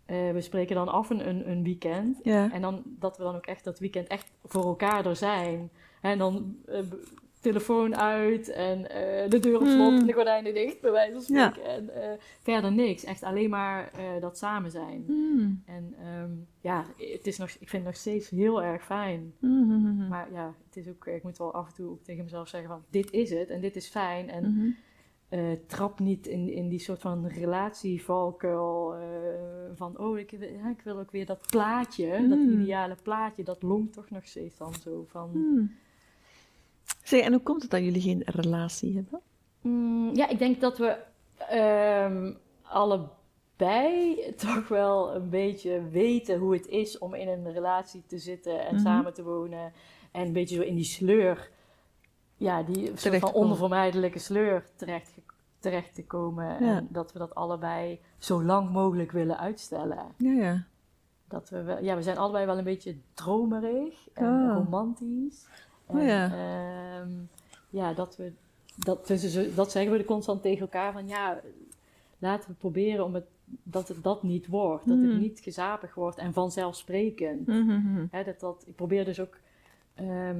eh, we spreken dan af een, een, weekend. Ja. En dan, dat we dan ook echt dat weekend echt voor elkaar er zijn. En dan eh, telefoon uit en eh, de deur op slot Mm. en de gordijnen dicht, bij wijze van Ja. spreken. En eh, verder niks. Echt alleen maar eh, dat samen zijn. Mm. En ehm, ja, het is nog, ik vind het nog steeds heel erg fijn. Mhm. Maar ja, het is ook, ik moet wel af en toe tegen mezelf zeggen van dit is het en dit is fijn. En trap niet in, in die soort van relatievalkuil van oh, ik, wil- ja, ik wil ook weer dat plaatje, dat ideale plaatje, dat longt toch nog steeds dan zo van... Zeg, en hoe komt het dat jullie geen relatie hebben? Mm, ja, ik denk dat we ehm, allebei [laughs] toch wel een beetje weten hoe het is om in een relatie te zitten en Mhm. samen te wonen. En een beetje zo in die sleur, ja, die soort van onvermijdelijke sleur terecht, terecht te komen. Ja. En dat we dat allebei zo lang mogelijk willen uitstellen. Ja, ja. Dat we, wel, ja, we zijn allebei wel een beetje dromerig en Ah. romantisch. En, Oh ja. ehm, ja, dat we, dat, dus, zo- dat zeggen we constant tegen elkaar van ja, laten we proberen om het, dat het dat niet wordt. Dat het niet gezapig wordt en vanzelfsprekend. Mhm. Hè, dat, dat, ik probeer dus ook ehm,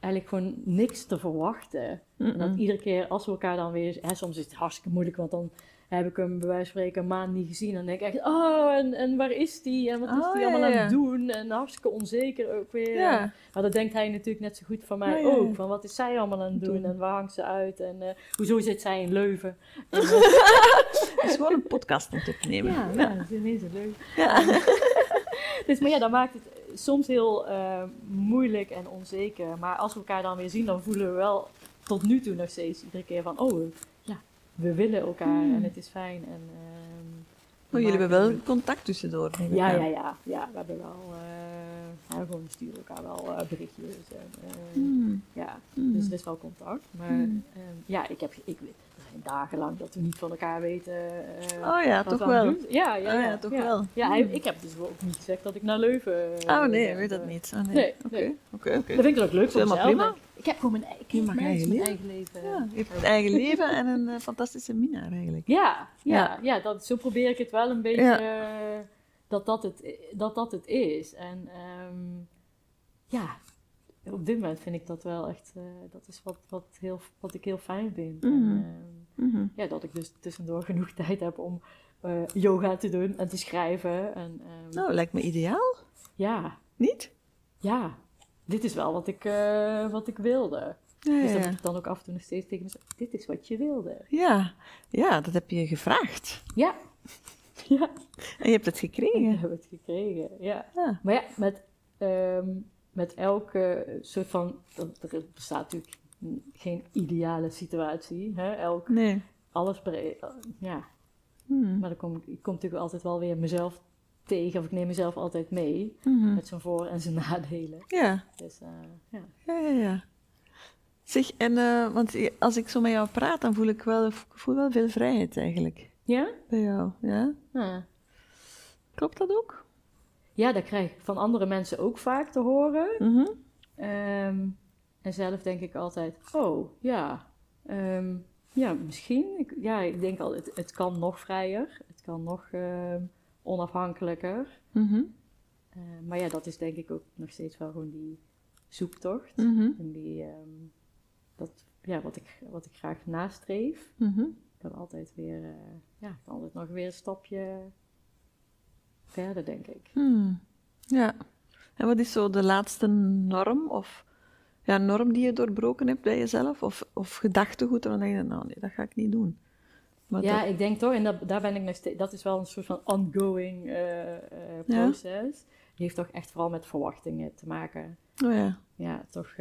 eigenlijk gewoon niks te verwachten. En dat iedere keer als we elkaar dan weer... Hè, soms is het hartstikke moeilijk, want dan heb ik hem bij wijze van spreken een maand niet gezien. Dan denk ik echt, oh, en, en waar is die? En wat is Oh, die ja, allemaal ja. aan het doen? En hartstikke onzeker ook weer. Ja. Maar dat denkt hij natuurlijk net zo goed van mij Ja, ja, ja. ook. Van wat is zij allemaal aan het doen? Doen. En waar hangt ze uit? En eh, hoezo zit zij in Leuven? [laughs] En, eh, Het is gewoon een podcast om te nemen. ja, ja, dat is ineens een leuk. Ja. [laughs] Dus, maar ja, dan maakt het soms heel eh, moeilijk en onzeker. Maar als we elkaar dan weer zien, dan voelen we wel tot nu toe nog steeds iedere keer van... Oh, ja, we willen elkaar Hmm. en het is fijn. En, ehm, Maar jullie hebben wel contact tussendoor. Ja, ja, ja, ja. We hebben wel... eh, En gewoon sturen elkaar wel eh, berichtjes. En, eh, Hmm. Ja, Hmm. dus er is wel contact. Maar Hmm. ehm, ja, ik heb, ik, er zijn dagenlang dat we niet van elkaar weten. eh, Oh ja, toch wel. Ja, ja, Oh ja, ja, toch ja. wel. Ja, hij- ik heb dus ook niet gezegd dat ik naar Leuven. eh, Oh nee, ik weet dat eh. niet. Oh, nee. Nee, Oké, nee. oké, oké. Dat vind ik ook leuk voor Helemaal mezelf. prima. Ik heb gewoon mijn mag mijn eigen eigen, leven. Ja, je hebt het eigen [laughs] leven en een eh, fantastische minnaar eigenlijk. Ja, ja, Ja. dat, zo probeer ik het wel een beetje eh, dat, dat, het, dat dat het is. En ehm, ja, op dit moment vind ik dat wel echt, eh, dat is wat, wat, heel, wat ik heel fijn vind. Mhm. En, ehm, Mhm. ja, dat ik dus tussendoor [laughs] genoeg tijd heb om eh, yoga te doen en te schrijven. En, ehm, Nou, lijkt me ideaal. ja, Niet? ja, dit is wel wat ik, eh, wat ik wilde. Ja, Dus dat ja. ik dan ook af en toe nog steeds tegen mezelf, dit is wat je wilde. Ja, ja, dat heb je gevraagd. Ja, [laughs] ja. En je hebt het Ik gekregen. heb het gekregen, ja. Ja. Maar ja, met, ehm, met elke soort van... Er bestaat natuurlijk geen ideale situatie. Hè? Elk, Nee. alles... Ja, Hmm. maar dan kom ik, kom natuurlijk altijd wel weer mezelf tegen. Of ik neem mezelf altijd mee. Mhm. Met zijn voor- en zijn nadelen. Ja, Dus eh, ja. ja, ja, ja. Zeg, en eh, want als ik zo met jou praat, dan voel ik wel, ik voel wel veel vrijheid eigenlijk. Ja? Bij jou, ja? Ah. Klopt dat ook? Ja, dat krijg ik van andere mensen ook vaak te horen. Mhm. Ehm, en zelf denk ik altijd, oh ja, ehm, ja, misschien. Ik, ja, ik denk al, het, het kan nog vrijer, het kan nog ehm, onafhankelijker. Mhm. Eh, maar ja, dat is denk ik ook nog steeds wel gewoon die zoektocht. Mhm. En die, dat, ja, wat ik, wat ik graag nastreef. Kan altijd weer, eh, ja, kan altijd nog weer een stapje verder, denk ik. Hmm. Ja. En wat is zo de laatste norm of ja, norm die je doorbroken hebt bij jezelf? Of, of gedachtegoed waarvan je denkt, nou nee, dat ga ik niet doen. Maar Ja, dat- ik denk toch, en dat, daar ben ik nog steeds, dat is wel een soort van ongoing eh, eh, Ja. proces. Die heeft toch echt vooral met verwachtingen te maken. oh ja. Ja, toch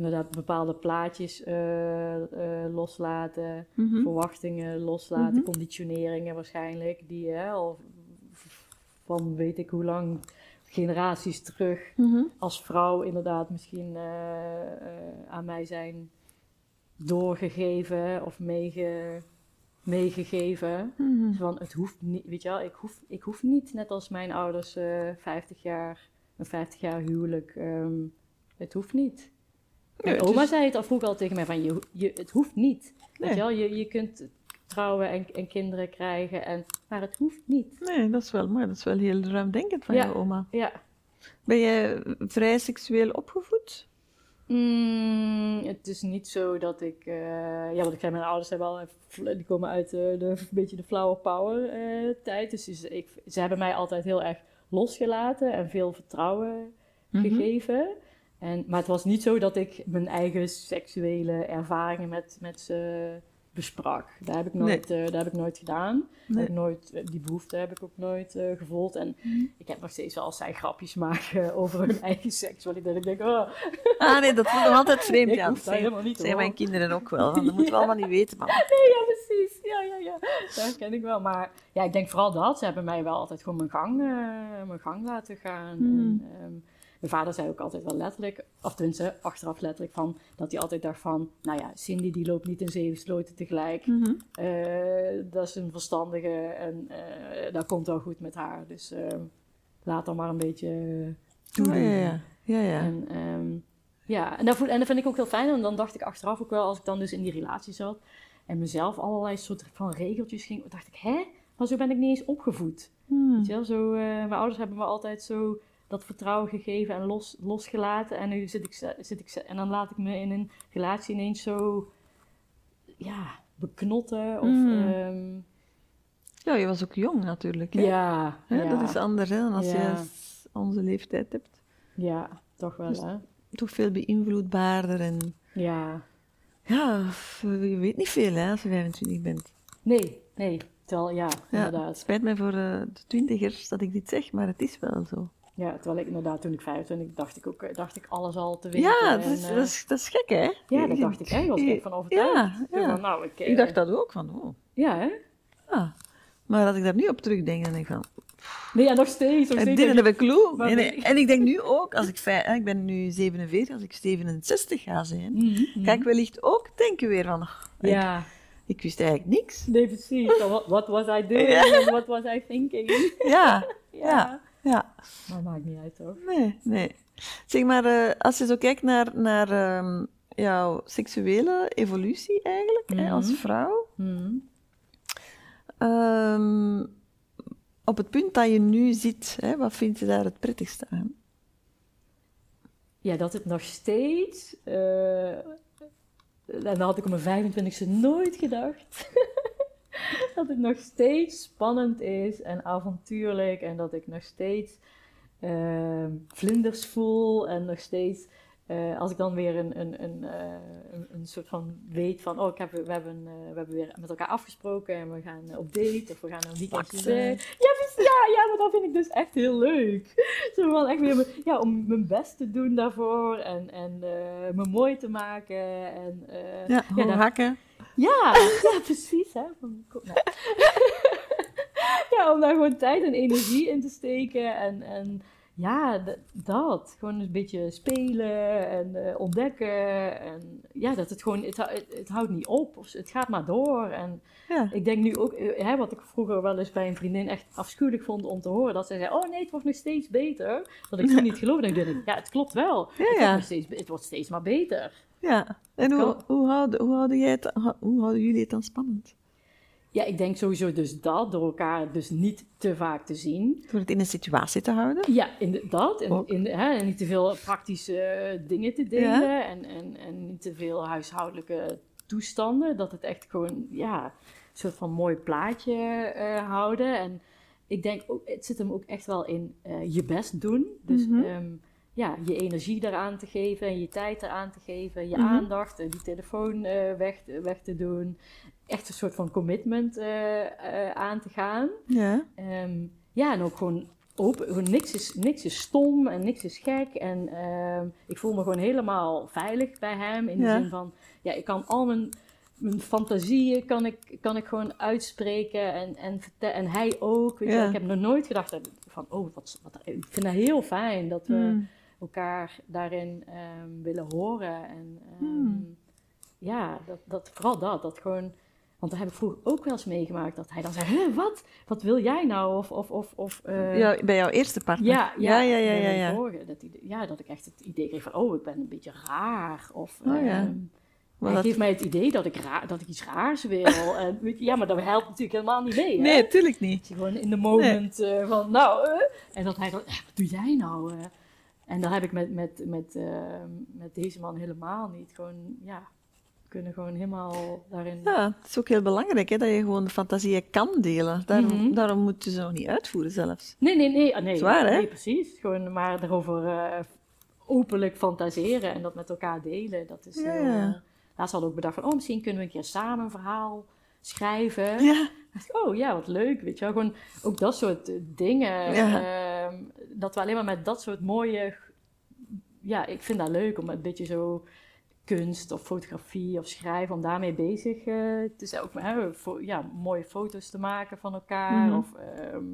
inderdaad bepaalde plaatjes eh, eh, loslaten, Mhm. verwachtingen loslaten, Mhm. conditioneringen waarschijnlijk, die hè, al van weet ik hoe lang, generaties terug, Mhm. als vrouw inderdaad misschien eh, aan mij zijn doorgegeven of meege, meegegeven. Van het hoeft niet, weet je wel, ik hoef, ik hoef niet net als mijn ouders eh 50 jaar, een 50 jaar huwelijk, ehm, het hoeft niet. Mijn oma is- zei het al vroeger al tegen mij van, je, je, het hoeft niet. Weet je wel, je, je kunt trouwen en, en kinderen krijgen, en, maar het hoeft niet. Nee, dat is wel mooi. Dat is wel heel ruimdenkend van Ja. je oma. Ja, Ben jij vrij seksueel opgevoed? Mm, het is niet zo dat ik. eh, ja, wat ik zei, mijn ouders zijn wel. eh, Die komen uit de, een beetje de flower power eh, tijd. Dus is- ik, ze hebben mij altijd heel erg losgelaten en veel vertrouwen Mhm. gegeven. En, maar het was niet zo dat ik mijn eigen seksuele ervaringen met, met ze besprak. Daar heb ik nooit, eh, daar heb ik nooit gedaan. Nee. Heb ik nooit, eh, die behoefte heb ik ook nooit eh, gevoeld. En Mhm. ik heb nog steeds wel als zij grapjes maken [laughs] over hun eigen seksualiteit. Ik denk, oh, Ah nee, dat voelt nog altijd vreemd. [laughs] Ja. Dat helemaal niet, hoor. mijn kinderen ook wel. want Dat [laughs] moeten we allemaal niet weten, man. Nee, ja, precies. Ja, ja, ja. Dat ken ik wel. Maar ja, ik denk vooral dat. Ze hebben mij wel altijd gewoon mijn gang, eh, mijn gang laten gaan. Hmm. En, ehm, mijn vader zei ook altijd wel letterlijk, of tenminste achteraf letterlijk van, dat hij altijd dacht van, nou ja, Cindy die loopt niet in zeven sloten tegelijk. Mhm. Eh, dat is een verstandige en eh, dat komt wel goed met haar. Dus ehm, laat dan maar een beetje toedoen. Oh, ja, ja. ja, ja. En, ehm, ja, en dat, voel- en dat vind ik ook heel fijn. En dan dacht ik achteraf ook wel, als ik dan dus in die relatie zat en mezelf allerlei soort van regeltjes ging, dacht ik, hè? Maar zo ben ik niet eens opgevoed. Hmm. Weet je wel? Zo, eh, mijn ouders hebben me altijd zo dat vertrouwen gegeven en los, losgelaten. En nu zit ik, zit ik, en dan laat ik me in een relatie ineens zo, ja, beknotten. Of, Mm. ehm, Ja, je was ook jong natuurlijk. Hè? ja, Hè, ja, Dat is anders hè, dan als je Ja. onze leeftijd hebt. ja, toch wel, Dus- hè? Toch veel beïnvloedbaarder en Ja, ja, je weet niet veel hè, als je 25 bent. nee, nee. Terwijl, ja, Ja, het inderdaad. spijt mij voor eh, de twintigers dat ik dit zeg, maar het is wel zo. Ja, terwijl ik inderdaad toen ik 25 dacht ik ook, dacht ik alles al te weten. Ja, dat en, is, eh, dat, is, dat is gek hè? ja, dat dacht ik echt. was ik van overtuigd. Ja, ja. Van, nou, ik, eh, Ik dacht dat ook, van oh, Ja, hè? ja. Maar als ik daar nu op terugdenk, dan denk ik van, pff, Nee, ja, nog steeds. Nog steeds didn't have a clue. En, nee. en ik denk nu [laughs] ook, als ik, vij- hè, ik ben nu 47, als ik 67 ga zijn, Mhm, ga ik wellicht ook denken weer van, ik, Ja, ik wist eigenlijk niks. nee, precies. So what, what was I doing? What was I thinking? Ja, [laughs] ja. Ja. Maar maakt niet uit, toch? Nee, nee. Zeg maar, eh, als je zo kijkt naar, naar ehm, jouw seksuele evolutie eigenlijk, hè, als Mhm. vrouw, Mhm. ehm, op het punt dat je nu zit, hè, wat vind je daar het prettigste aan? Ja, dat het nog steeds... eh, en dat had ik op mijn 25e nooit gedacht. [laughs] [laughs] dat het nog steeds spannend is en avontuurlijk. En dat ik nog steeds eh, vlinders voel. En nog steeds, eh, als ik dan weer een, een, een, eh, een, een soort van weet van... Oh, ik heb, we, hebben, eh, we hebben weer met elkaar afgesproken en we gaan op date. Of we gaan een weekendje weg. Ja, ja, ja, maar dat vind ik dus echt heel leuk. [laughs] Zo van echt weer ja, om mijn best te doen daarvoor. En, en me mooi te maken. En, Ja, ja, hakken. Ja, [laughs] ja, precies. Hè? Nou. [laughs] ja, om daar gewoon tijd en energie in te steken. En, en ja, dat. Gewoon een beetje spelen en eh, ontdekken. En ja, dat het gewoon, het, het, het houdt niet op. Of het gaat maar door. En Ja. ik denk nu ook, eh, hè, wat ik vroeger wel eens bij een vriendin echt afschuwelijk vond om te horen. Dat zij zei, oh nee, het wordt nog steeds beter. Dat ik toen niet geloofde. En ik dacht, ja, het klopt wel. Ja, het. Wordt steeds, het wordt steeds maar beter. Ja. En hoe, hoe, houden, hoe, houden jij het, hoe houden jullie het dan spannend? Ja, ik denk sowieso dus dat, door elkaar dus niet te vaak te zien. Door het in een situatie te houden? Ja, inderdaad. En, Ook. in, hè, en niet te veel praktische eh, dingen te delen en, en, en niet te veel huishoudelijke toestanden. Dat het echt gewoon, ja, een soort van mooi plaatje eh, houden. En ik denk ook, het zit hem ook echt wel in eh, je best doen. Dus Mhm. ehm, ja, je energie eraan te geven en je tijd eraan te geven, je Mhm. aandacht en die telefoon eh, weg, weg te doen. Echt een soort van commitment eh, eh, aan te gaan. Ja. Ehm, ja, en ook gewoon open. Niks, is, niks is stom en niks is gek. En ehm, ik voel me gewoon helemaal veilig bij hem. In de Ja. zin van, ja, ik kan al mijn, mijn fantasieën kan ik, kan ik gewoon uitspreken. En, en, en hij ook. Weet je, Ja. Ik heb nog nooit gedacht van, oh, wat, wat, ik vind dat heel fijn dat we Mm. Elkaar daarin ehm, willen horen. En ehm, Hmm. ja, dat, dat, vooral dat. Dat gewoon, want dat heb ik vroeger ook wel eens meegemaakt. Dat hij dan zei, "Huh, wat? Wat wil jij nou? Of, of, of, of eh, Ja, bij jouw eerste partner? ja, ja, ja, ja, ja, ja. vorige, dat, idee- ja, dat ik echt het idee kreeg van, oh, ik ben een beetje raar. Of Oh, ja. ehm, Maar hij dat- geeft mij het idee dat ik, raar, dat ik iets raars wil. [laughs] en, ja, maar dat helpt natuurlijk helemaal niet mee. hè? Nee, tuurlijk niet. Dat je gewoon in de moment eh, van, nou, eh, en dat hij dan, eh, wat doe jij nou? En dat heb ik met, met, met, eh, met deze man helemaal niet. Gewoon, ja, we kunnen gewoon helemaal daarin... Ja, het is ook heel belangrijk hè, dat je gewoon de fantasieën kan delen. Daarom, Mhm. daarom moet je ze nog niet uitvoeren zelfs. Nee, nee, nee. ah, nee Zwaar, hè? Nee, precies. Gewoon maar erover eh, openlijk fantaseren en dat met elkaar delen. Dat is Ja, heel, ja. eh, laatst hadden we ook bedacht van, oh, misschien kunnen we een keer samen een verhaal schrijven. Ja, dacht [laughs] oh ja, wat leuk, weet je wel. Gewoon ook dat soort eh, dingen. Ja. ehm, dat we alleen maar met dat soort mooie... Ja, ik vind dat leuk om een beetje zo kunst of fotografie of schrijven, om daarmee bezig eh, te zijn. Ook hè, ja, mooie foto's te maken van elkaar. Mhm. Of ehm,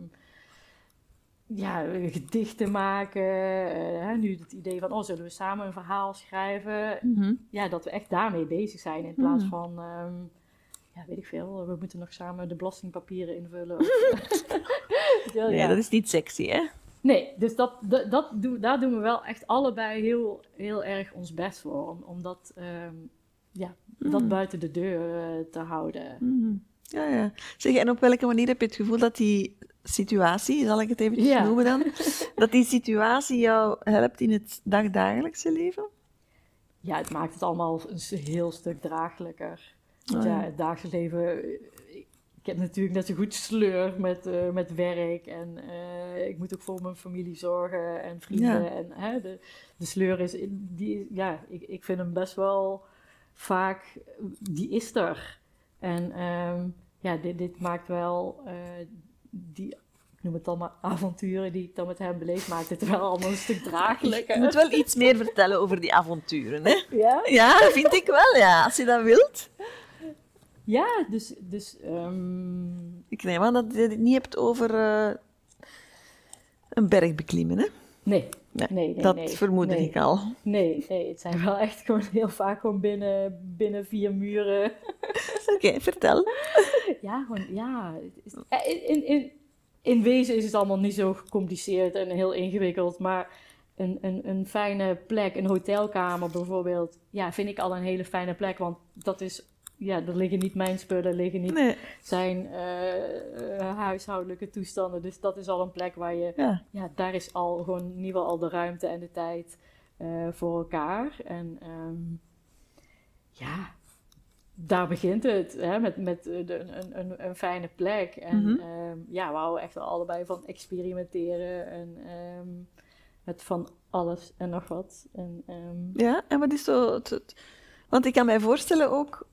ja, gedichten maken. eh, hè, nu het idee van, oh, zullen we samen een verhaal schrijven? Mhm. ja, dat we echt daarmee bezig zijn in plaats Mm. van, ehm, ja, weet ik veel, we moeten nog samen de belastingpapieren invullen. [laughs] Ja, nee, ja. dat is niet sexy, hè? Nee, dus dat, dat, dat doen, daar doen we wel echt allebei heel, heel erg ons best voor. Om, om dat, ehm, ja, dat Mm. buiten de deur eh, te houden. Mhm. Ja, ja. Zeg, en op welke manier heb je het gevoel dat die situatie, zal ik het eventjes Ja. noemen dan, [laughs] dat die situatie jou helpt in het dagdagelijkse leven? Ja, het maakt het allemaal een heel stuk draaglijker. Oh, ja, ja. het dagelijks leven... eh, Ik heb natuurlijk net zo goed sleur met, eh, met werk. En eh, ik moet ook voor mijn familie zorgen en vrienden. Ja. En hè, de, de sleur is... Die, ja, ik, ik vind hem best wel vaak... Die is er. En ehm, ja, dit, dit maakt wel... eh, die, ik noem het dan maar avonturen die ik dan met hem beleef... maakt het wel allemaal een stuk Je draaglijker. moet wel iets meer vertellen over die avonturen, hè? Ja? Ja, vind ik wel, ja. Als je dat wilt. Ja, dus... dus ehm, Ik neem aan dat je het niet hebt over... eh, een berg beklimmen, hè? Nee, Nee, nee, nee. dat nee, nee. ik al. Nee, nee, het zijn wel echt gewoon heel vaak gewoon binnen, binnen vier muren. [laughs] Oké, vertel. Ja, gewoon, ja. eh, In, in, in, in wezen is het allemaal niet zo gecompliceerd en heel ingewikkeld, maar een, een, een fijne plek, een hotelkamer bijvoorbeeld, ja, vind ik al een hele fijne plek, want dat is, ja, er liggen niet mijn spullen, er liggen niet Nee, zijn eh, eh, huishoudelijke toestanden, dus dat is al een plek waar je ja. ja, daar is al gewoon in ieder geval al de ruimte en de tijd eh, voor elkaar. En ehm, ja, daar begint het, hè, met, met de- een, een, een fijne plek. En Mhm. ehm, ja, we houden echt allebei van experimenteren en met van alles en nog wat. En, Ja, en wat is zo... Het- want ik kan mij voorstellen ook...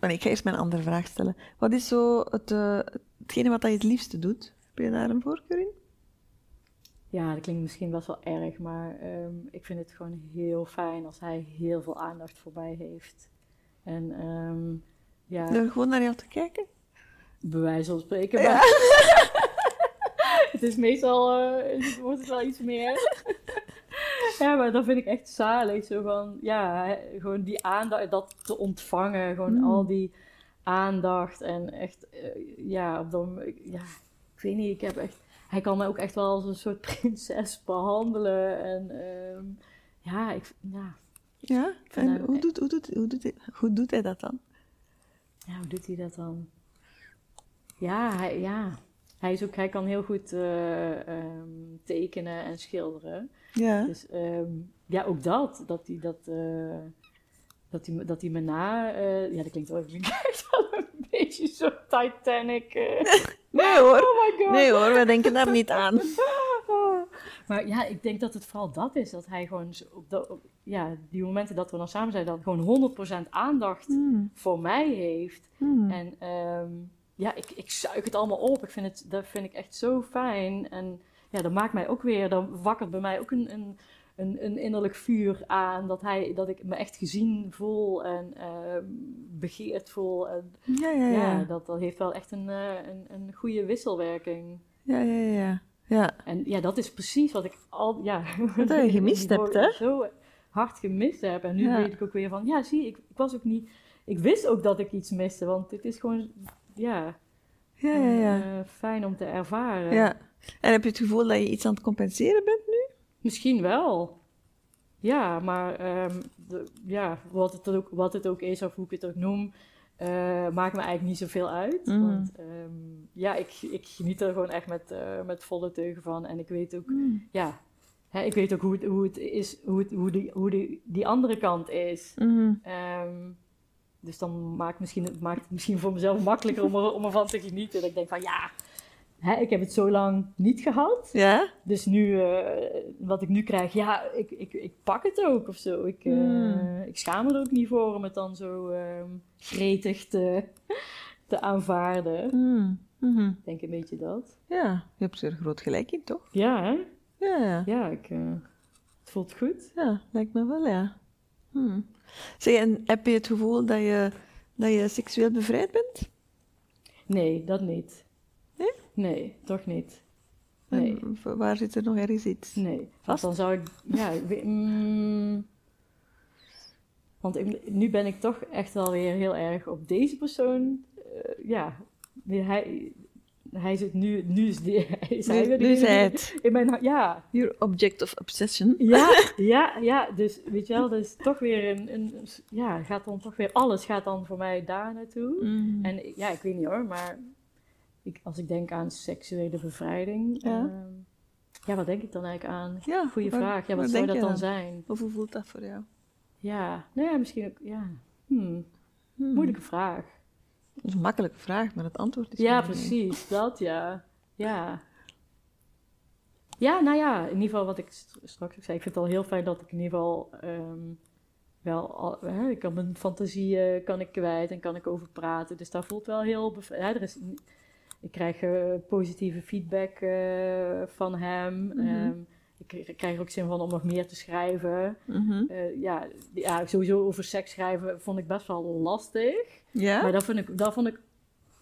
Maar ik ga eerst mijn andere vraag stellen. Wat is zo het, eh, hetgene wat je het liefste doet? Heb je daar een voorkeur in? ja, dat klinkt misschien best wel erg, maar ehm, ik vind het gewoon heel fijn als hij heel veel aandacht voor mij heeft. En ehm, ja, Door gewoon naar jou te kijken? Bij wijze van spreken. Maar [laughs] het is meestal, eh, wordt het wel iets meer. Ja, maar dat vind ik echt zalig. Zo van, ja, gewoon die aandacht, dat te ontvangen. Gewoon Mm. al die aandacht. En echt, eh, ja, op dat ja, ik weet niet, ik heb echt... Hij kan mij ook echt wel als een soort [laughs] prinses behandelen. En ehm, ja, ik, ja, Ja? En hoe doet, hoe, doet, hoe, doet hij, hoe doet hij dat dan? Ja, hoe doet hij dat dan? Ja, hij, ja. Hij, is ook, hij kan heel goed eh, ehm, tekenen en schilderen. Ja. Dus ehm, ja, ook dat. Dat hij dat, eh, dat hij, dat hij me na... eh, ja, dat klinkt wel even [laughs] een beetje zo Titanic. [laughs] Nee hoor. Oh my god. Nee hoor, wij denken daar niet aan. [laughs] Maar ja, ik denk dat het vooral dat is. Dat hij gewoon op, de, op- ja, die momenten dat we dan samen zijn, dan gewoon 100% aandacht Hmm. voor mij heeft. Hmm. En ehm, ja, ik, ik zuig het allemaal op. Ik vind het, dat vind ik echt zo fijn. En ja, dat maakt mij ook weer, dan wakkert bij mij ook een, een, een, een innerlijk vuur aan. Dat, hij, dat ik me echt gezien voel en ehm, begeerd voel. En, Ja, ja, ja, ja. dat, dat heeft wel echt een, eh, een, een goede wisselwerking. Ja, ja, ja. Ja, En ja, dat is precies wat ik al, ja, Wat je [laughs] gemist hebt, hè? Zo hard gemist heb. En nu Ja. weet ik ook weer van, ja, zie, ik, ik was ook niet, ik wist ook dat ik iets miste, want het is gewoon, ja, ja, ja. ja. eh, fijn om te ervaren. ja. En heb je het gevoel dat je iets aan het compenseren bent nu? Misschien wel. Ja, maar ehm, de- ja, wat, het ook, wat het ook is of hoe ik het ook noem, eh, maakt me eigenlijk niet zoveel uit. Mhm. Want ehm, ja, ik, ik geniet er gewoon echt met, eh, met volle teugen van. En ik weet ook, ja, hè, ik weet ook hoe het, hoe het is, hoe, het, hoe, die, hoe die, die andere kant is. Mhm. Ehm, dus dan maakt, misschien, maakt het misschien voor mezelf makkelijker om, er, om ervan te genieten. Dat ik denk van ja, hè, ik heb het zo lang niet gehad. Ja? Dus nu, eh, wat ik nu krijg, ja, ik, ik, ik pak het ook of zo. Ik, Hmm. ik schaam er ook niet voor om het dan zo ehm, gretig te, [laughs] te aanvaarden. Mhm. Mhm. Ik denk een beetje dat. Ja, je hebt er groot gelijk in, toch? Ja, hè? Ja, ja. Ja, ik, eh, het voelt goed. Ja, lijkt me wel, ja. Hmm. Zeg, en heb je het gevoel dat je, dat je seksueel bevrijd bent? Nee, dat niet. Nee? Nee, toch niet. Nee. En waar zit er nog ergens iets? Nee, Vast? dan zou ik, ja, mm, want ik- nu ben ik toch echt wel weer heel erg op deze persoon, eh, ja, hij, hij zit nu, nu is, die, [laughs] is hij weer nu is hij het. in mijn, ja, Your object of obsession. ja, [laughs] ja, ja, dus weet je wel, dus toch weer een, een, ja, gaat dan toch weer, alles gaat dan voor mij daar naartoe. Mhm. En ja, ik weet niet hoor, maar ik, als ik denk aan seksuele bevrijding, Ja. ja, ja wat denk ik dan eigenlijk aan? ja, Goeie waar- vraag. Ja, wat zou dat dan zijn? Of hoe voelt dat voor jou? Ja, nou ja, misschien ook, ja. Hmm, Hmm. moeilijke vraag. Dat is een makkelijke vraag, maar het antwoord is Ja, precies, dat ja. Ja. Ja, nou ja, in ieder geval wat ik st- straks ook zei. Ik vind het al heel fijn dat ik in ieder geval ehm, wel, al, hè, ik kan mijn fantasieën kan ik kwijt en kan ik over praten. Dus daar voelt wel heel, er is, ik krijg eh, positieve feedback eh, van hem. Mhm. Ehm, ik krijg er ook zin van om nog meer te schrijven. Mhm. Eh, ja, ja, sowieso over seks schrijven vond ik best wel lastig. Ja? Maar dat vond, ik, dat vond ik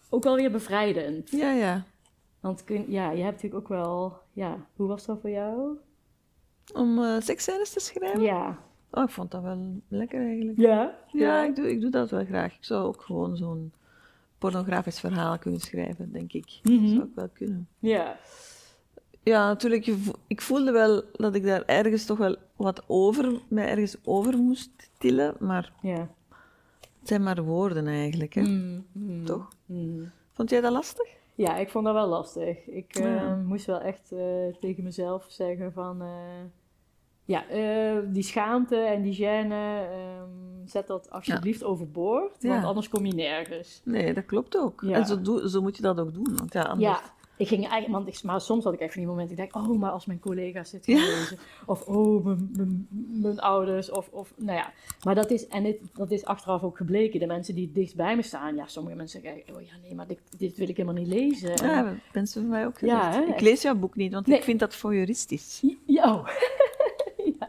ook wel weer bevrijdend. Ja, ja. Want kun, ja, je hebt natuurlijk ook wel... Ja, hoe was dat voor jou? Om uh, seksscènes te schrijven? Ja. Oh, ik vond dat wel lekker eigenlijk. Ja? Ja, Ik, doe, ik doe dat wel graag. Ik zou ook gewoon zo'n pornografisch verhaal kunnen schrijven, denk ik. Mhm. Dat zou ik wel kunnen. Ja. Ja, natuurlijk. vo- Ik voelde wel dat ik daar ergens toch wel wat over, mij ergens over moest tillen. Maar Ja. het zijn maar woorden eigenlijk, hè. Mm, mm, Toch? mm. Vond jij dat lastig? Ja, ik vond dat wel lastig. Ik eh, moest wel echt eh, tegen mezelf zeggen van... eh, ja, die schaamte en die gêne, ehm, zet dat alsjeblieft overboord. Want anders kom je nergens. Nee, dat klopt ook. En zo, zo moet je dat ook doen. Want ja, anders... Ik ging eigenlijk... Want ik, maar soms had ik echt van die momenten... Ik denk, oh, maar als mijn collega's dit gaan Ja. lezen. Of, oh, mijn, mijn, mijn ouders. Of, of, nou ja. Maar dat is... En dit, dat is achteraf ook gebleken. De mensen die dichtst bij me staan... Ja, sommige mensen zeggen... Oh ja, nee, maar dit, dit wil ik helemaal niet lezen. En- Ja, mensen van mij ook Ja, hè? ik lees jouw boek niet, want Nee. ik vind dat voyeuristisch. Ja. oh. [laughs] ja.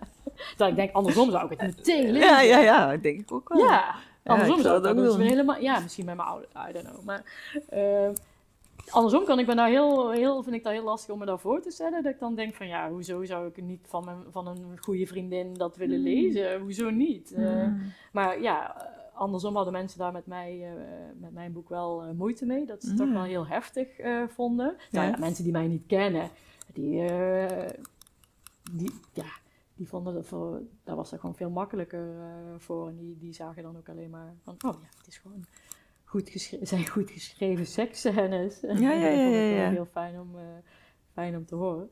Terwijl ik denk, andersom zou ik het meteen lezen. Ja, ja, ja, dat denk ik ook wel. Ja, andersom zou ik ook doen. helemaal... Ja, misschien met mijn ouders, I don't know. Maar eh, andersom kan ik me daar heel, heel, vind ik dat heel lastig om me dat voor te stellen. Dat ik dan denk van, ja, hoezo zou ik niet van, mijn, van een goede vriendin dat willen Mm. lezen? Hoezo niet? Eh, Maar ja, andersom hadden mensen daar met, mij, eh, met mijn boek wel eh, moeite mee. Dat ze het toch Mm. wel heel heftig vonden. Nou Ja. mensen die mij niet kennen, die, die, ja, die vonden dat voor, daar was dat gewoon veel makkelijker voor. En die, die zagen dan ook alleen maar van, oh ja, het is gewoon goed geschreven, zijn goed geschreven seksscènes. Ja, ja, ja, [laughs] ja, ja. heel fijn om, eh, fijn om te horen.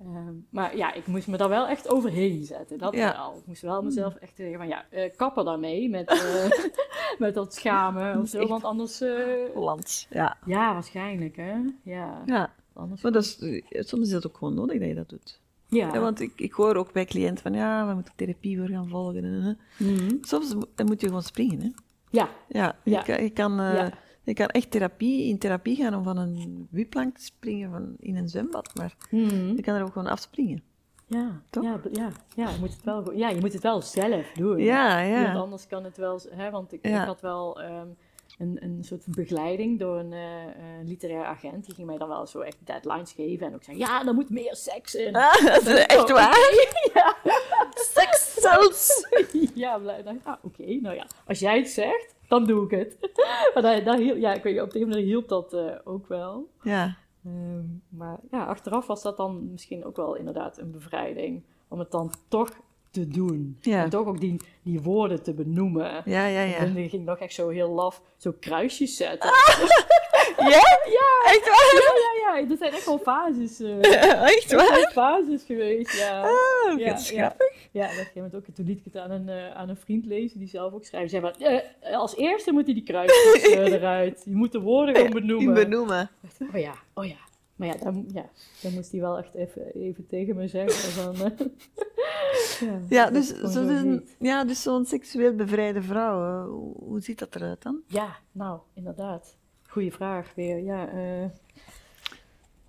Ehm, maar ja, ik moest me daar wel echt overheen zetten. Dat Ja. wel. Ik moest wel mezelf echt zeggen van ja, kapper daarmee met, eh, [laughs] met dat schamen of zo. Want anders, Hollands. Ja. ja, waarschijnlijk hè. Ja, ja. anders. Maar dat is, soms is dat ook gewoon nodig dat je dat doet. ja. Ja, want ik, ik hoor ook bij cliënten van ja, we moeten therapie voor gaan volgen. en. Mhm. Soms moet je gewoon springen. Hè? Ja, Ja, Ja. Je, kan, je, kan, Ja. je kan echt therapie, in therapie gaan om van een wipplank te springen van, in een zwembad. Maar Mhm. je kan er ook gewoon afspringen. ja, Toch? ja, ja, ja, je moet het wel, ja, je moet het wel zelf doen. Ja, Want ja. anders kan het wel, hè, want ik, Ja. ik had wel ehm, een, een soort begeleiding door een eh, eh, literair agent. Die ging mij dan wel zo echt deadlines geven en ook zeggen, ja, er moet meer seks in. Ah, [laughs] dat is echt waar? [laughs] ja. Zelfs! [laughs] ja, blij. Dan, ah, oké, nou ja, als jij het zegt, dan doe ik het. [laughs] maar hielp, ja, ik weet op de een manier hielp dat eh, ook wel. Ja, Ehm, maar ja, achteraf was dat dan misschien ook wel inderdaad een bevrijding. Om het dan toch te doen. Ja. En toch ook die, die woorden te benoemen. ja, ja. ja. En dan ging nog echt zo heel laf zo kruisjes zetten. [laughs] Ja? Ja, Echt waar? ja, ja, ja. Dat zijn echt wel fases. eh, Echt dat waar? fases geweest, ja. Ah, ja, dat ja. grappig. Ja, gegeven moment ook. Toen liet ik het aan een, eh, aan een vriend lezen die zelf ook schrijft. Zei van, eh, als eerste moet hij die kruisjes [laughs] eh, eruit. Je moet de woorden gewoon benoemen. [laughs] benoemen. Oh ja, oh ja. Maar ja, dan, ja, dan moest hij wel echt even, even tegen me zeggen. Van, eh, [laughs] ja, Ja, dat dus, zo zo een- heet. ja, dus zo'n seksueel bevrijde vrouw, eh, hoe, ziet dat eruit dan? Ja, nou, inderdaad. Goeie vraag weer. Ja, eh,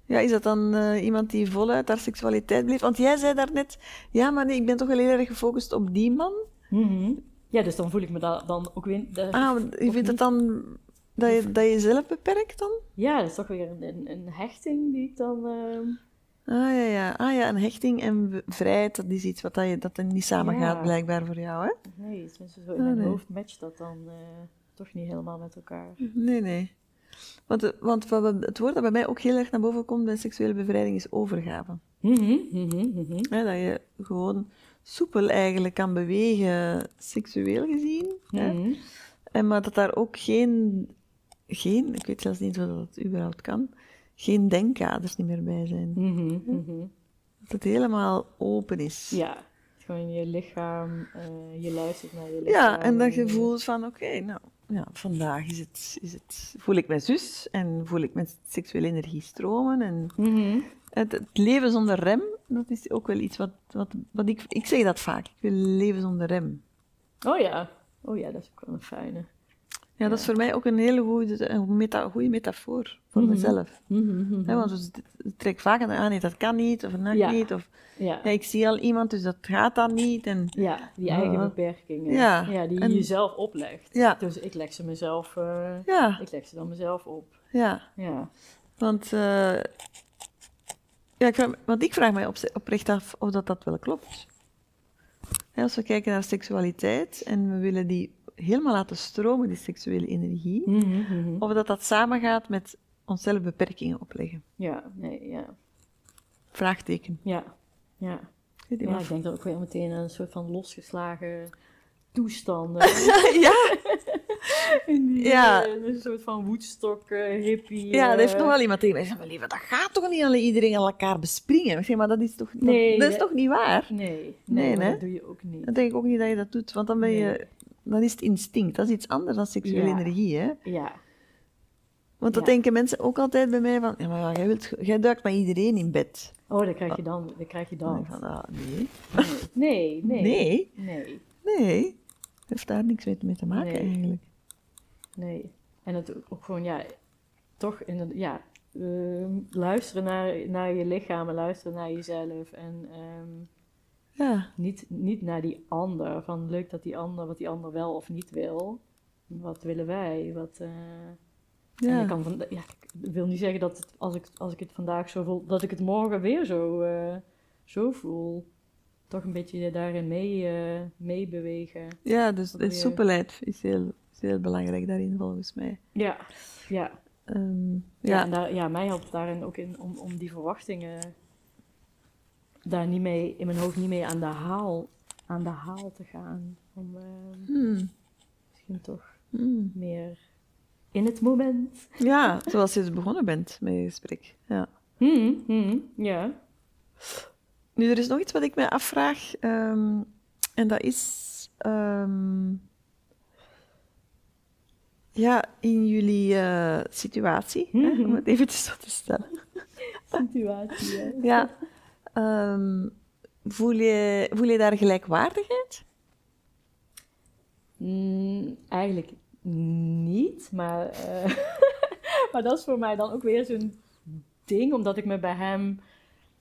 Ja, is dat dan eh, iemand die voluit haar seksualiteit blijft? Want jij zei daarnet, ja, maar nee, ik ben toch wel heel erg gefocust op die man. mhm. ja, dus dan voel ik me da- dan ook weer... Ah, je vindt het dan dat je, dat je jezelf beperkt dan? Ja, dat is toch weer een, een, hechting die ik dan... ehm, Ah ja, ja. Ah ja, een hechting en vrijheid, dat is iets wat dat, je, dat dan niet samen Ja. gaat blijkbaar voor jou, hè? nee, tenminste zo in Ah, mijn nee. hoofd matcht dat dan eh, toch niet helemaal met elkaar. Nee, nee. Want, eh, want het woord dat bij mij ook heel erg naar boven komt bij seksuele bevrijding is overgave. Mhm, mhm, mhm. Dat je gewoon soepel eigenlijk kan bewegen, seksueel gezien. Hè? En maar dat daar ook geen, geen, ik weet zelfs niet of dat überhaupt kan, geen denkkaders niet meer bij zijn. Dat het helemaal open is. Ja, gewoon je lichaam, eh, je luistert naar je lichaam. Ja, en dat je voelt van, oké, nou, ja, vandaag is het, is het, voel ik mijn zus en voel ik mijn seksuele energie stromen. En Mhm. het, het leven zonder rem, dat is ook wel iets wat, wat, wat ik, ik zeg dat vaak, ik wil leven zonder rem. Oh ja. Oh ja, dat is ook wel een fijne. Ja, dat is voor mij ook een hele goede, een meta, goede metafoor voor Mhm. mezelf. Mhm, mhm. Want dus, het trekt vaak aan, ah nee, dat kan niet, of dat Ja. niet, of Ja. ja, ik zie al iemand, dus dat gaat dan niet. En, ja, die eigen Ja. beperkingen. Ja, die en- je jezelf oplegt. Dus ik leg ze mezelf, ja, ik leg ze dan mezelf op. ja. Ja. Want, eh, ja, ik vraag, want ik vraag mij op, oprecht af of dat, dat wel klopt. Als we kijken naar seksualiteit en we willen die helemaal laten stromen, die seksuele energie, Mhm, mhm. of dat dat samengaat met onszelf beperkingen opleggen. Ja, nee, ja. Vraagteken. Ja, ja. Ik Ja, ik denk dat ook weer meteen een soort van losgeslagen toestanden. [laughs] ja, [laughs] die, Ja. eh, een soort van woedstok, eh, hippie. ja, er heeft eh, nog wel iemand tegen mij gezegd, maar lieve, dat gaat toch niet alle iedereen aan elkaar bespringen? Ik zeg, maar dat is toch, dat- Nee, dat is toch niet waar? Nee, nee, Nee, hè? dat doe je ook niet. Dan denk ik ook niet dat je dat doet, want dan ben je... Dan is het instinct, dat is iets anders dan seksuele Ja. energie, hè? Ja, Want dat Ja. denken mensen ook altijd bij mij van, ja, maar jij, wilt, jij duikt met iedereen in bed. oh, dan krijg je dan, dan, krijg je Dan van, ah, nee. Nee, nee, Nee, nee, nee. Heeft daar niks mee, te maken Nee. eigenlijk. nee. En het ook gewoon, ja, toch in ja, ehm, luisteren naar, naar je lichaam en luisteren naar jezelf. En ehm, Ja, niet, niet naar die ander. Van leuk dat die ander, wat die ander wel of niet wil. Wat willen wij? Wat, eh, En ja. ik kan van, ja, ik wil niet zeggen dat het, als, ik, als ik het vandaag zo voel, dat ik het morgen weer zo, eh, zo voel. Toch een beetje daarin mee, eh, meebewegen. ja dus de soepelheid is heel, is heel belangrijk daarin, volgens mij. Ja, ja. Ehm, Ja, ja, en daar, ja, mij helpt daarin ook in om, om die verwachtingen daar niet mee, in mijn hoofd niet mee aan de haal, aan de haal te gaan. Om eh, Hmm, misschien toch hmm. meer in het moment. ja, zoals je dus begonnen bent met je gesprek. Ja. Hmm, ja. Nu, er is nog iets wat ik mij afvraag. ehm, en dat is... ehm, ja, in jullie eh, situatie, hè, om [laughs] het even zo te stellen. Situatie, hè. Ja. Ehm, voel, je, voel je daar gelijkwaardigheid? Mm, eigenlijk niet, maar, eh, [laughs] maar dat is voor mij dan ook weer zo'n ding, omdat ik me bij hem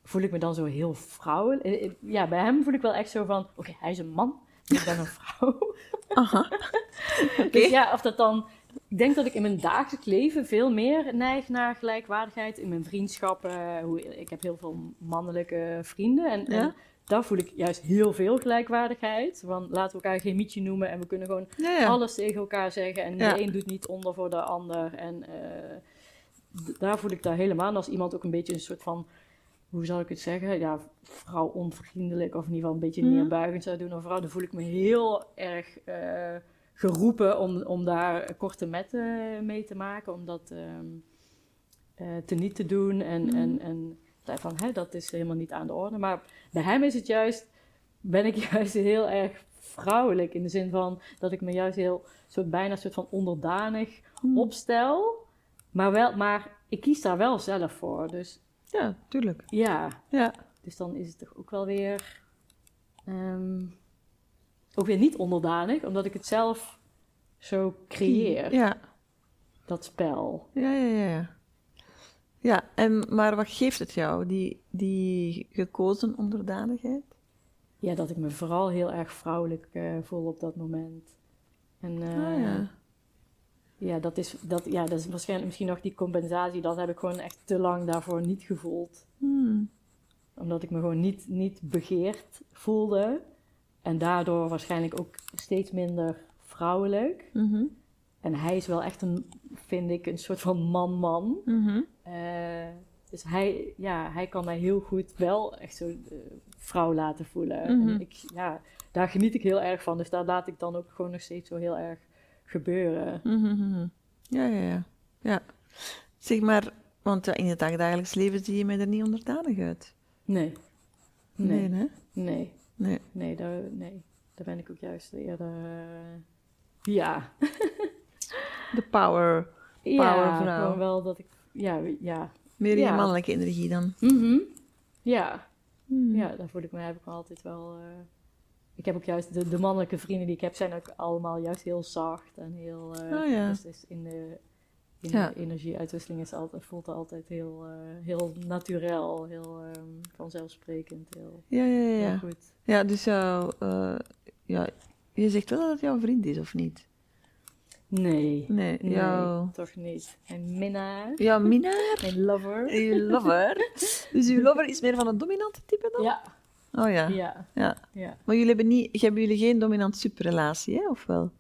voel ik me dan zo heel vrouwelijk. Eh, eh, Ja, bij hem voel ik wel echt zo van, oké, hij is een man, ik ben een vrouw. Aha. [laughs] Dus ja, of dat dan. Ik denk dat ik in mijn dagelijks leven veel meer neig naar gelijkwaardigheid. In mijn vriendschappen. Hoe, ik heb heel veel mannelijke vrienden. En, Ja? en daar voel ik juist heel veel gelijkwaardigheid. Want laten we elkaar geen mietje noemen. En we kunnen gewoon Ja, ja. alles tegen elkaar zeggen. En de een doet niet onder voor de ander. En eh, daar voel ik daar helemaal. En als iemand ook een beetje een soort van. Hoe zal ik het zeggen? Ja, vrouw onvriendelijk. Of in ieder geval een beetje neerbuigend zou doen. Of vrouw, dan voel ik me heel erg eh, geroepen om, om daar korte metten mee te maken. Om dat ehm eh, te niet te doen. En, Mhm. en, en van, hè, dat is helemaal niet aan de orde. Maar bij hem is het juist, ben ik [laughs] juist heel erg vrouwelijk. In de zin van dat ik me juist heel, soort, bijna een soort van onderdanig Hmm. opstel. Maar, wel, maar ik kies daar wel zelf voor. Dus Ja, tuurlijk. ja, Ja. dus dan is het toch ook wel weer, ehm, ook weer niet onderdanig. Omdat ik het zelf zo creëer, Ja. dat spel. Ja, ja, ja. ja. En, maar wat geeft het jou, die, die gekozen onderdanigheid? Ja, dat ik me vooral heel erg vrouwelijk eh, voel op dat moment. En eh, ah, ja. ja, dat is, dat, ja, dat is waarschijnlijk misschien nog die compensatie. Dat heb ik gewoon echt te lang daarvoor niet gevoeld. Hmm. Omdat ik me gewoon niet, niet begeerd voelde. En daardoor waarschijnlijk ook steeds minder vrouwelijk. Mhm. En hij is wel echt een, vind ik, een soort van man-man. Mhm. Eh, dus hij, ja, hij kan mij heel goed wel echt zo eh, vrouw laten voelen. Mhm. En ik, ja, daar geniet ik heel erg van. Dus daar laat ik dan ook gewoon nog steeds zo heel erg gebeuren. Ja, ja, ja. ja. Zeg maar, want ja, in het dagdagelijks leven zie je mij er niet onderdanig uit. Nee. Nee. hè? Nee. Nee. Nee, daar, nee. daar ben ik ook juist eerder... eh, ja. [laughs] De power. Ja, Powervrouw. gewoon wel dat ik... Ja, ja. Meer je Ja. mannelijke energie dan. Mhm. Ja. Hmm. Ja, daar voel ik me, heb ik me altijd wel... eh, ik heb ook juist... De, de mannelijke vrienden die ik heb, zijn ook allemaal juist heel zacht en heel... eh, Oh ja. Dus, dus in de... Ja. energieuitwisseling is altijd, voelt altijd heel, eh, heel naturel, heel ehm, vanzelfsprekend, heel, Ja, ja, ja. heel Ja, goed. ja dus jouw, eh, ja, je zegt wel dat het jouw vriend is, of niet? Nee. Nee, Nee, toch niet. Mijn minnaar, Ja, minnaar. mijn lover. [laughs] Uw lover. Dus uw lover is meer van het dominante type dan? Ja, Oh ja. ja, ja. ja. Maar jullie hebben, niet, hebben jullie geen dominant-subrelatie, hè? Of wel?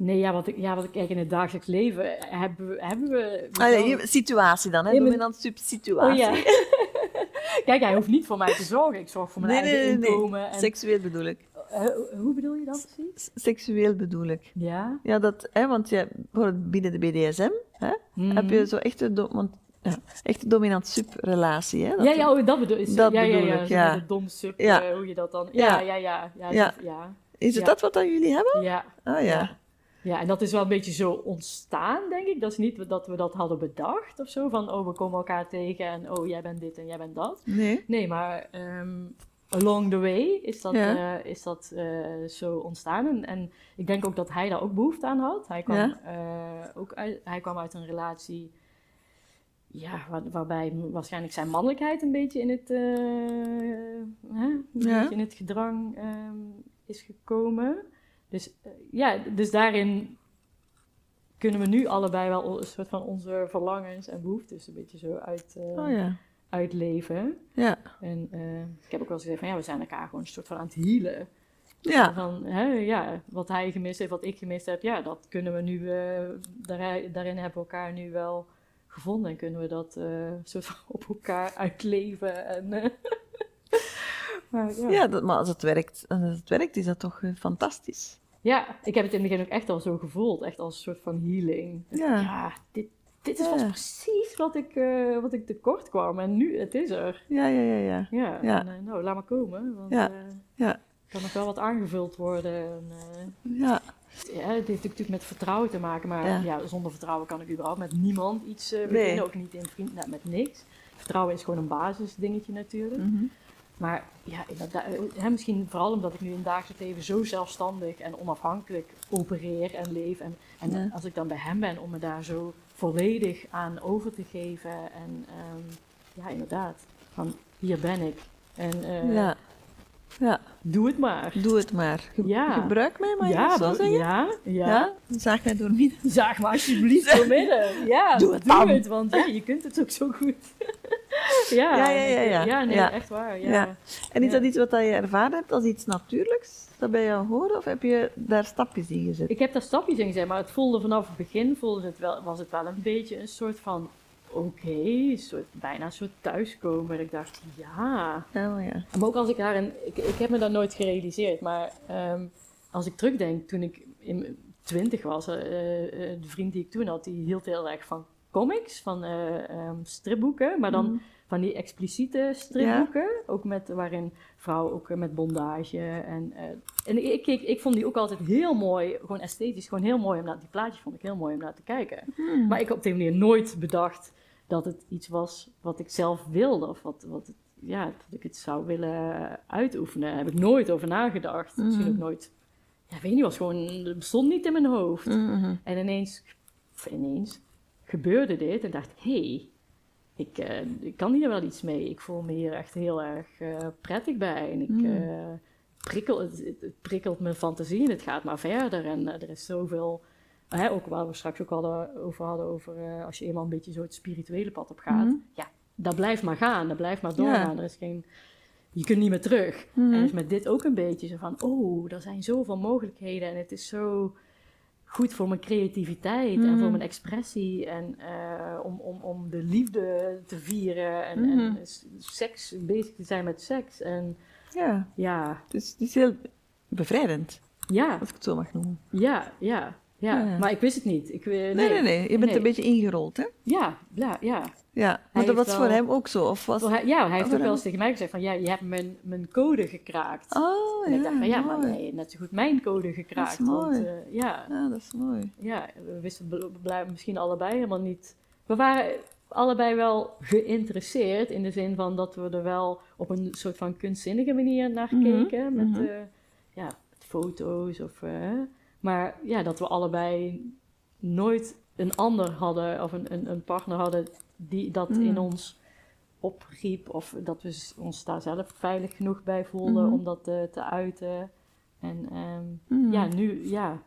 Nee, ja wat, ik, ja, wat ik eigenlijk in het dagelijks leven hebben we... Hebben we Ah, nee, situatie dan, hè? Nee, Dominant-sub-situatie. Oh ja. [laughs] Kijk, hij hoeft niet voor mij te zorgen. Ik zorg voor mijn Nee, eigen nee, nee. inkomen. En, Seksueel bedoel ik. Eh, hoe bedoel je dat precies? Seksueel bedoel ik. Ja. Ja, dat, hè, want je, binnen de BDSM hè, Mhm. heb je zo echt een, do, want, ja, echt een dominant-sub-relatie. Hè? Dat ja, ja, oh, dat bedoel ik. Dat ja, bedoel ja, ja, ik, ja. de dom sub, Ja. eh, hoe je dat dan... Ja, Ja. ja, ja. Ja, Ja. Is het dat wat dat jullie hebben? ja. Ah ja. Ja, en dat is wel een beetje zo ontstaan, denk ik. Dat is niet dat we dat hadden bedacht of zo. Van, oh, we komen elkaar tegen en oh, jij bent dit en jij bent dat. Nee. Nee, maar ehm, along the way is dat, Ja. eh, is dat eh, zo ontstaan. En, en ik denk ook dat hij daar ook behoefte aan had. Hij kwam, Ja. eh, ook uit, hij kwam uit een relatie ja, waar- waarbij waarschijnlijk zijn mannelijkheid een beetje in het, hè, een Ja. beetje in het gedrang ehm, is gekomen. Dus, eh, ja, dus daarin kunnen we nu allebei wel een soort van onze verlangens en behoeftes een beetje zo uit, eh, Oh ja. uitleven. Ja. En eh, ik heb ook wel eens gezegd van ja, we zijn elkaar gewoon een soort van aan het healen. Ja. Van, hè, ja, wat hij gemist heeft, wat ik gemist heb, ja, dat kunnen we nu, daar, daarin hebben we elkaar nu wel gevonden en kunnen we dat soort van [laughs] op elkaar uitleven. En, maar, ja. Ja, dat, maar als het werkt, als het werkt, is dat toch eh, fantastisch. Ja, ik heb het in het begin ook echt al zo gevoeld, echt als een soort van healing. Ja. Ja, dit, dit is was precies wat ik, eh, wat ik tekort kwam en nu, het is er. Ja, ja, ja, ja. Ja, Ja. En, eh, nou, laat maar komen, want Ja. eh, Ja. kan nog wel wat aangevuld worden. En, eh, Ja. ja, het heeft natuurlijk met vertrouwen te maken, maar Ja. ja. zonder vertrouwen kan ik überhaupt met niemand iets eh beginnen, Nee. ook niet in vriend, nou, met niks. Vertrouwen is gewoon een basisdingetje natuurlijk. Mhm. Maar ja, inderdaad, eh, hè, misschien vooral omdat ik nu in het dagelijks leven zo zelfstandig en onafhankelijk opereer en leef. En, en Ja. als ik dan bij hem ben, om me daar zo volledig aan over te geven. En ehm, ja, inderdaad, van hier ben ik. En eh, Ja. Ja, doe het maar. doe het maar. Ge- Ja. Gebruik mij, maar ja, zo zeggen? ja, ja, Ja? Zaag mij door midden. Zaag me alsjeblieft door midden. Ja, Doe doe het dan. want ja, je kunt het ook zo goed. [laughs] ja, Ja, ja, ja, ja. ja, nee, echt waar. Ja. En is dat iets wat je ervaren hebt als iets natuurlijks? Dat bij jou horen? Of heb je daar stapjes in gezet? Ik heb daar stapjes in gezet, maar het voelde vanaf het begin voelde het wel, was het wel een beetje een soort van, oké, soort, bijna een soort thuiskomen. Ik dacht, ja. Maar ja. Maar ook als ik daarin, ik, ik heb me dat nooit gerealiseerd, maar ehm, als ik terugdenk toen ik in twintig was, eh, eh, de vriend die ik toen had, die hield heel erg van comics, van eh, ehm, stripboeken, maar dan Mhm. Van die expliciete stripboeken, ook met, waarin vrouwen ook eh, met bondage en, eh, en ik, ik, ik vond die ook altijd heel mooi, gewoon esthetisch, gewoon heel mooi om naar, die plaatjes vond ik heel mooi om naar te kijken. Hmm. Maar ik heb op die manier nooit bedacht dat het iets was wat ik zelf wilde. Of wat, wat het, ja, dat ik het zou willen uitoefenen. Daar heb ik nooit over nagedacht. Misschien Mhm. ook nooit. Ja, weet niet, was gewoon, het bestond niet in mijn hoofd. Mhm. En ineens, ineens, gebeurde dit. En dacht, hé, hey, ik, eh, ik kan hier wel iets mee. Ik voel me hier echt heel erg eh, prettig bij. En ik, Mm. eh, prikkel, het, prikkelt mijn fantasie en het gaat maar verder. En er is zoveel... Hè, ook waar we straks ook hadden, over hadden, over als je eenmaal een beetje zo het spirituele pad op gaat. Mhm. Ja, dat blijft maar gaan, dat blijft maar Ja. doorgaan. Er is geen, je kunt niet meer terug. Mhm. En is met dit ook een beetje zo van, oh, er zijn zoveel mogelijkheden en het is zo goed voor mijn creativiteit en voor mijn expressie en eh, om, om, om de liefde te vieren en, en s- seks, bezig te zijn met seks. En Ja, ja, dus het is heel bevrijdend, ja, als ik het zo mag noemen. ja, ja. Ja, Ja. maar ik wist het niet. Ik, eh, nee, Nee, nee, nee. Je bent Nee. een beetje ingerold, hè? Ja, ja, ja. Ja. Maar dat was voor hem ook zo? Of was... Hij- ja, hij heeft Oh, ook wel eens tegen mij gezegd van, ja, je hebt mijn, mijn code gekraakt. Oh, en ja, ik dacht van, ja, maar mooi. nee, net zo goed mijn code gekraakt. Dat is want mooi. eh, ja, Ja, dat is mooi. ja, we wisten misschien allebei helemaal niet. We waren allebei wel geïnteresseerd in de zin van dat we er wel op een soort van kunstzinnige manier naar Mhm, keken. Met, mhm. eh, ja, met foto's of. Maar ja, dat we allebei nooit een ander hadden of een, een, een partner hadden die dat in ons opriep. Of dat we ons daar zelf veilig genoeg bij voelden Mhm. om dat te uiten. En ehm, Mhm. ja, nu, ja,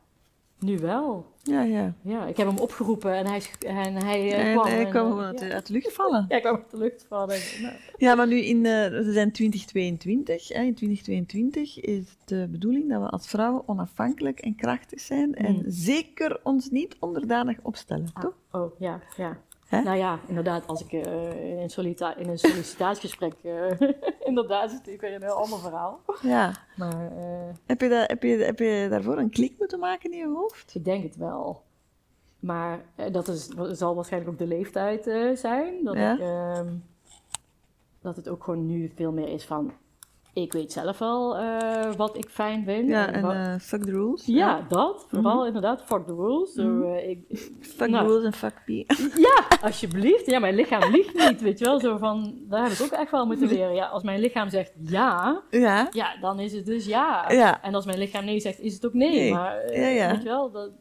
nu wel. Ja, ja. Ja, ik heb hem opgeroepen en hij, en hij eh, En kwam. hij en, kwam eh, gewoon uit, ja. uit de lucht vallen. Ja, ik kwam uit de lucht vallen. Nou, Ja, maar nu in, eh, we zijn 2022. Hè. In 2022 is de bedoeling dat we als vrouwen onafhankelijk en krachtig zijn. En Mm. zeker ons niet onderdanig opstellen, toch? Oh, ja, ja. Nou ja, inderdaad, als ik eh, in, solita- in een sollicitatiegesprek... eh, [laughs] inderdaad, is het natuurlijk weer een heel ander verhaal. Ja. Maar eh, Heb je, heb, je, heb je daarvoor een klik moeten maken in je hoofd? ik denk het wel. Maar dat is, zal waarschijnlijk ook de leeftijd zijn. Dat, Ja. ik, ehm, dat het ook gewoon nu veel meer is van... Ik weet zelf wel eh, wat ik fijn vind. Ja, en eh, fuck the rules. ja, dat. Vooral inderdaad, fuck the rules. Zo, Mhm. eh, ik, Fuck Nou. the rules en fuck me. [laughs] Ja, alsjeblieft. Ja, mijn lichaam liegt niet, weet je wel. Zo van, daar heb ik ook echt wel moeten leren. Ja, als mijn lichaam zegt ja, Ja. ja, dan is het dus ja. Ja. En als mijn lichaam nee zegt, is het ook nee. Nee. Maar, ja. weet je wel, dat...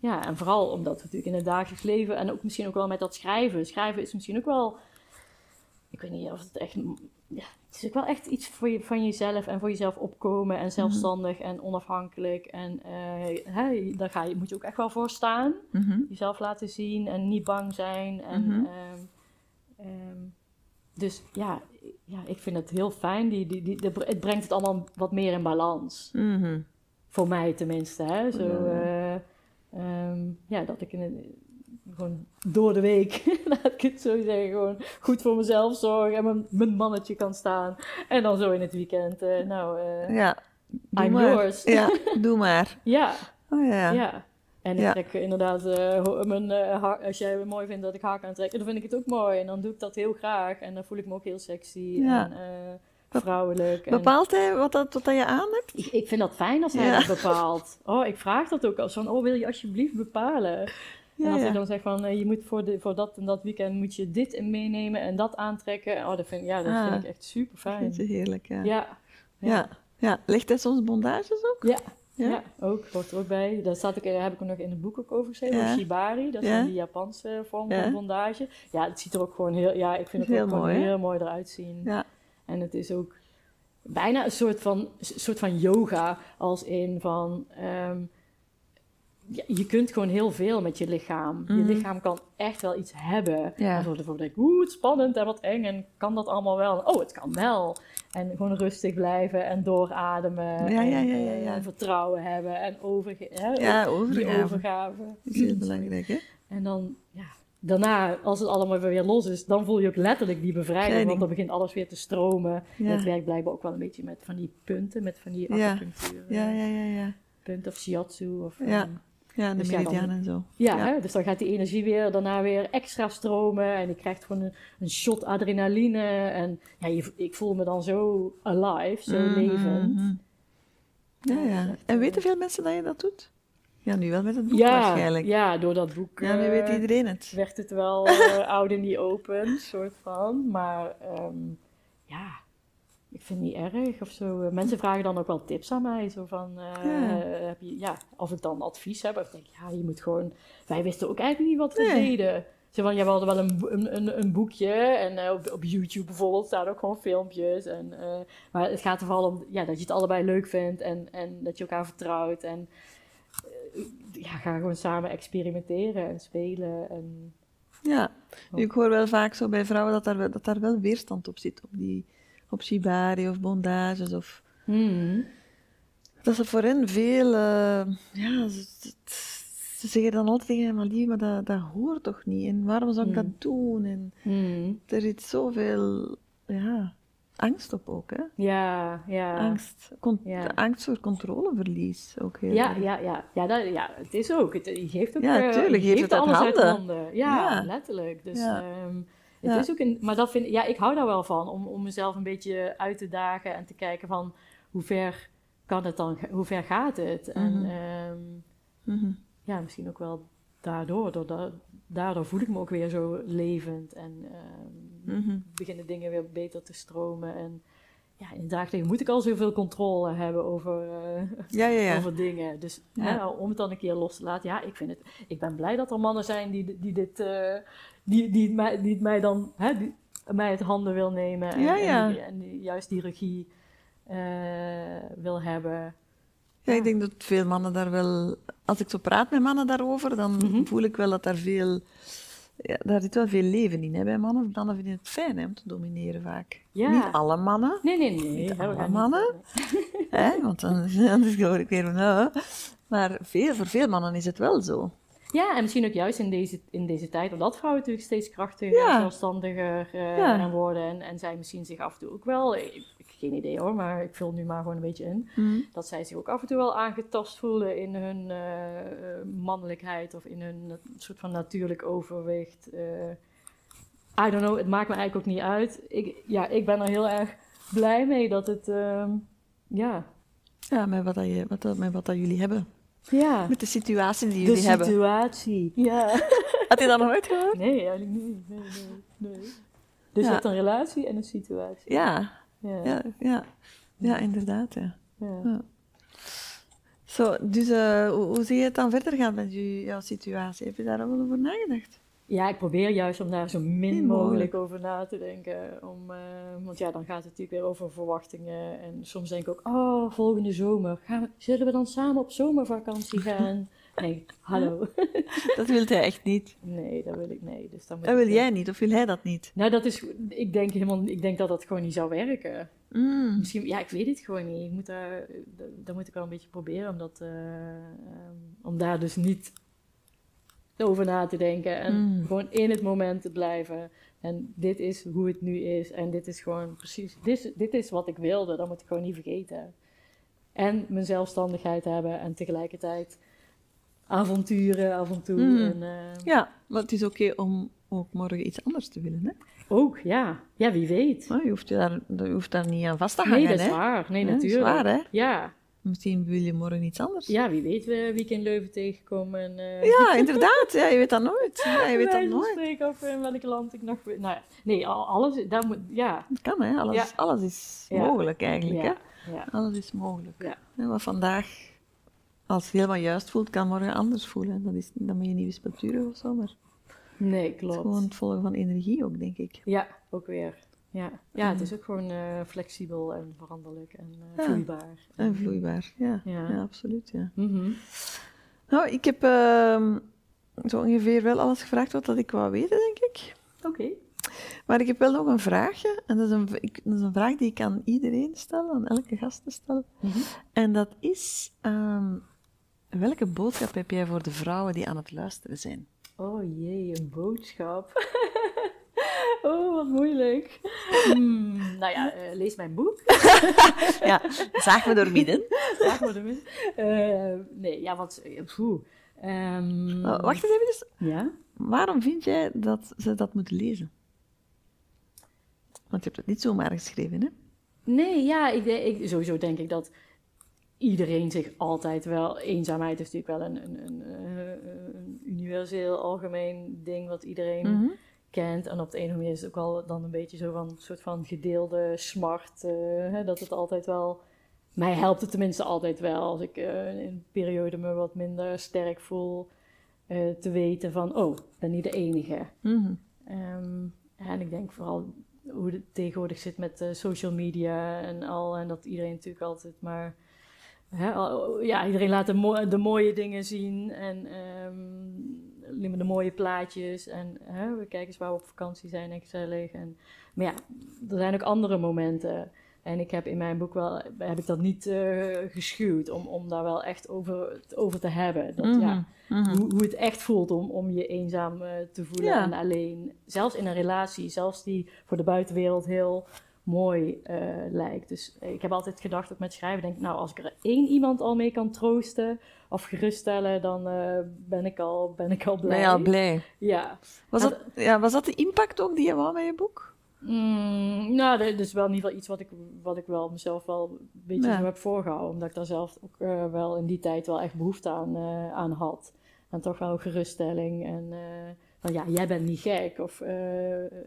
Ja, en vooral omdat we natuurlijk in het dagelijks leven... en ook misschien ook wel met dat schrijven. Schrijven is misschien ook wel... Ik weet niet of het echt... Ja, het is ook wel echt iets voor je, van jezelf en voor jezelf opkomen... en zelfstandig en onafhankelijk. En eh, hè, daar ga je, moet je ook echt wel voor staan Mhm. jezelf laten zien en niet bang zijn. En, Mhm. ehm, ehm, dus ja, ja, ik vind het heel fijn. Die, die, die, de- het brengt het allemaal wat meer in balans. Mhm. Voor mij tenminste. Hè? Zo, Ja. eh, ehm, ja, dat ik in een, gewoon door de week, [laughs] laat ik het zo zeggen, gewoon goed voor mezelf zorg en mijn, mijn mannetje kan staan. En dan zo in het weekend, eh, nou, eh, Ja. Doe I'm maar. yours. Ja, [laughs] doe maar. ja, Oh ja. ja. En ik Ja. trek inderdaad, ho- mijn, haar- als jij het mooi vindt dat ik haar kan trekken, dan vind ik het ook mooi. En dan doe ik dat heel graag. En dan voel ik me ook heel sexy Ja. en vrouwelijk. Bepaalt hij wat, dat, wat dat je aan hebt? ik, ik vind dat fijn als hij Ja. dat bepaalt. Oh, ik vraag dat ook als van, oh wil je alsjeblieft bepalen? En Ja, als ja. hij dan zegt van, eh, je moet voor, de, voor dat en dat weekend moet je dit meenemen en dat aantrekken. Oh, dat vind, ja, dat Ah. vind ik echt super Ik fijn. vind het heerlijk, ja. Ja. Ja. ja. Legt hij soms bondages ook? Ja. Ja? Ja, ook. Hoort er ook bij. Daar staat ook, eh, heb ik nog in het boek ook over geschreven. Ja. Shibari. Dat is Ja. die Japanse vorm van bondage. Ja, het ziet er ook gewoon heel... Ja, ik vind het Heel ook gewoon heel mooi eruit zien. Ja. En het is ook bijna een soort van, soort van yoga. Als in van... ehm, ja, je kunt gewoon heel veel met je lichaam. Je Mhm. lichaam kan echt wel iets hebben. Ja. En zo ervoor denk ik, oeh, het is spannend en wat eng. En kan dat allemaal wel? Oh, het kan wel. En gewoon rustig blijven en doorademen. Ja, ja, ja, en, ja, vertrouwen hebben en overge hè, overgave. overgave. is heel belangrijk, hè? En dan, ja, daarna, als het allemaal weer los is, dan voel je ook letterlijk die bevrijding. Want dan begint alles weer te stromen. En het werkt blijkbaar ook wel een beetje met van die punten, met van die acupunctuur. Ja, eh, ja, ja, ja. Punten of shiatsu. Of, Ja. ehm, Ja, de Dus ja, meridiaan en zo. ja, Ja. Hè? dus dan gaat die energie weer daarna weer extra stromen. En je krijgt gewoon een, een shot adrenaline. En ja, je, ik voel me dan zo alive, zo Mhm, levend. mhm. Ja, Ja, echt, En eh, weten veel mensen dat je dat doet? Ja, nu wel met het boek Ja, waarschijnlijk. ja, door dat boek Ja, nu eh, weet iedereen het. werd het wel [laughs] eh oud in die open, soort van. Maar ehm, ja, ik vind het niet erg of zo. Eh, Mensen vragen dan ook wel tips aan mij. Zo van, eh, Ja. heb je, ja, of ik dan advies heb. Of ik denk, ja, je moet gewoon... Wij wisten ook eigenlijk niet wat we Nee. deden. Zo van, ja, we hadden wel een, een, een, boekje. En eh, op, op YouTube bijvoorbeeld staan ook gewoon filmpjes. En, maar het gaat er vooral om ja, dat je het allebei leuk vindt. En, en dat je elkaar vertrouwt. En ja, ga gewoon samen experimenteren en spelen. En, Ja, ik hoor wel vaak zo bij vrouwen dat daar, wel- dat daar wel weerstand op zit. Op, die, op shibari of bondages. Of, Hmm. dat ze voor hen veel... eh, ja, ze, ze- ze zeggen dan altijd tegen maar lief, maar dat, dat hoort toch niet? En waarom zou ik Hmm. dat doen? En Hmm. er zit zoveel ja, angst op ook, hè? Ja, ja. Angst. Con- Ja. Angst voor controleverlies ook heel Ja, erg. ja, ja. Ja, dat, ja, het is ook. Het, je geeft ook Ja, eh, tuurlijk, je geeft het uit handen. Ja, Ja. letterlijk. Dus Ja. Het Ja. is ook een, maar dat vind ja, ik hou daar wel van om, om mezelf een beetje uit te dagen en te kijken van hoe ver kan het dan, hoe ver gaat het? En Mhm. ehm, Mhm. ja, misschien ook wel daardoor, doordat, daardoor voel ik me ook weer zo levend en ehm, Mhm. beginnen dingen weer beter te stromen. En ja, in het dagelijks moet ik al zoveel controle hebben over, eh, Ja, ja, ja. over dingen. Dus om het dan een keer los te laten. Ja, ik, vind het, ik ben blij dat er mannen zijn die, die dit, eh, die, die, het mij, die het mij dan, hè, die, mij het handen wil nemen. En, Ja, ja. en, die- en die juist die regie eh, wil hebben. Ja, ik denk dat veel mannen daar wel als ik zo praat met mannen daarover, dan Mhm. voel ik wel dat daar veel... Ja, daar zit wel veel leven in hè, bij mannen. Mannen vinden het fijn hè, om te domineren vaak. Ja. Niet alle mannen, Nee, nee, nee. Niet alle niet- mannen. [laughs] hè, want dan, [laughs] anders hoor ik weer van... "Ah." maar veel, voor veel mannen is het wel zo. Ja, en misschien ook juist in deze, in deze tijd, omdat vrouwen natuurlijk steeds krachtiger, Ja. zelfstandiger eh, Ja. gaan worden. En, en zij misschien zich af en toe ook wel, ik, geen idee hoor, maar ik vul nu maar gewoon een beetje in. Dat zij zich ook af en toe wel aangetast voelen in hun eh, eh, mannelijkheid of in hun nat- soort van natuurlijk overwicht. eh. I don't know, het maakt me eigenlijk ook niet uit. Ik, ja, ik ben er heel erg blij mee dat het, ehm, ja. Ja, met wat, dat je, wat, dat- met wat dat jullie hebben. Ja, Met de situatie die de jullie hebben. situatie. Ja. [laughs] Had je dat nog nooit gehoord? Nee, eigenlijk niet. Nee, nee, nee. Dus Ja. je hebt een relatie en een situatie. Ja, Ja. ja, ja. ja inderdaad. Ja. ja. Zo, dus eh, hoe, hoe zie je het dan verder gaan met je, jouw situatie? Heb je daar al wel over nagedacht? Ja, ik probeer juist om daar zo min mogelijk over na te denken. Om, eh, want ja, dan gaat het natuurlijk weer over verwachtingen. En soms denk ik ook, oh, volgende zomer. Gaan we, zullen we dan samen op zomervakantie gaan? [laughs] Nee, hallo. [laughs] Dat wil hij echt niet. Nee, dat wil ik nee. Dus dan moet Dat ik- wil jij niet, of wil hij dat niet? Nou, dat is, ik denk helemaal, ik denk dat dat gewoon niet zou werken. Mm. Misschien, ja, ik weet het gewoon niet. Ik moet daar, daar moet ik wel een beetje proberen om, dat, eh, ehm, om daar dus niet over na te denken. En Mm. gewoon in het moment te blijven. En dit is hoe het nu is. En dit is gewoon precies, dit, is- dit is wat ik wilde. Dat moet ik gewoon niet vergeten. En mijn zelfstandigheid hebben en tegelijkertijd avonturen af en toe. Mm. En, eh, Ja, maar het is oké om ook morgen iets anders te willen. Hè? Ook, ja. Ja, wie weet. Maar je, hoeft je, daar, je hoeft daar niet aan vast te hangen. Nee, dat is hè? waar. Nee, Ja, dat is natuurlijk. waar, hè? Ja. Misschien wil je morgen iets anders. Ja, wie weet we wie ik in Leuven tegenkom. En, eh, Ja, [laughs] inderdaad. Ja, je weet dat nooit. Ja, je weet dat nooit. spreken Of in welk land ik nog... Nou ja, nee, al- alles... Daar moet, ja. Het kan, hè. Alles, Ja. alles is Ja. mogelijk eigenlijk, hè. ja. Alles is mogelijk. Ja. Wat vandaag, als het helemaal juist voelt, kan morgen anders voelen. Dat is, dan ben je niet wispelturig of zo, maar het Nee, is klopt. gewoon het volgen van energie ook, denk ik. Ja, ook weer. Ja, ja het is ook gewoon eh, flexibel en veranderlijk en eh, vloeibaar. En vloeibaar, ja. Ja. Ja, absoluut, ja. Mhm. Nou, ik heb ehm, zo ongeveer wel alles gevraagd wat dat ik wou weten, denk ik. Oké. Maar ik heb wel nog een vraagje. En dat is een, ik- dat is een vraag die ik aan iedereen stel, aan elke gast stel. Mhm. En dat is, ehm, welke boodschap heb jij voor de vrouwen die aan het luisteren zijn? Oh jee, een boodschap. [laughs] oh, wat moeilijk. Hmm, nou ja, eh, lees mijn boek. [laughs] Ja, zaag me door midden. [laughs] Vraag me ermee. Eh, nee, ja, wat... eh, Poeh. Ehm, Oh, wacht eens even. dus. Ja? Waarom vind jij dat ze dat moeten lezen? Want je hebt het niet zomaar geschreven, hè? Nee, ja, ik, ik, sowieso denk ik dat iedereen zich altijd wel... Eenzaamheid is natuurlijk wel een, een, een, eh, een universeel algemeen ding wat iedereen Mhm. Kent. En op de een of andere manier is het ook wel dan een beetje zo van een soort van gedeelde smart. eh, hè, dat het altijd wel... Mij helpt het tenminste altijd wel als ik eh, in een periode me wat minder sterk voel. eh, te weten van, oh, ik ben niet de enige. Mhm. Ehm, en ik denk vooral hoe het tegenwoordig zit met social media en al. En dat iedereen natuurlijk altijd maar... Ja, iedereen laat de, mo- de mooie dingen zien en ehm, de mooie plaatjes. En hè, we kijken eens waar we op vakantie zijn en gezellig. En, maar ja, er zijn ook andere momenten. En ik heb in mijn boek wel, heb ik dat niet eh, geschuwd om, om daar wel echt over, over te hebben. Dat, ja, Mhm. hoe, hoe het echt voelt om, om je eenzaam eh, te voelen Ja. en alleen. Zelfs in een relatie, zelfs die voor de buitenwereld heel mooi eh, lijkt. Dus ik heb altijd gedacht dat met schrijven, denk ik, nou, als ik er één iemand al mee kan troosten of geruststellen, dan eh, ben, ik al, ben ik al blij. Ben je al blij? Ja. Was Nou, dat, ja, was dat de impact ook die je wou met je boek? Mm, nou, dat is wel in ieder geval iets wat ik, wat ik wel mezelf wel een beetje Ja. heb voorgehouden. Omdat ik daar zelf ook eh, wel in die tijd wel echt behoefte aan, eh, aan had. En toch wel geruststelling en van ja, jij bent niet gek. Of eh,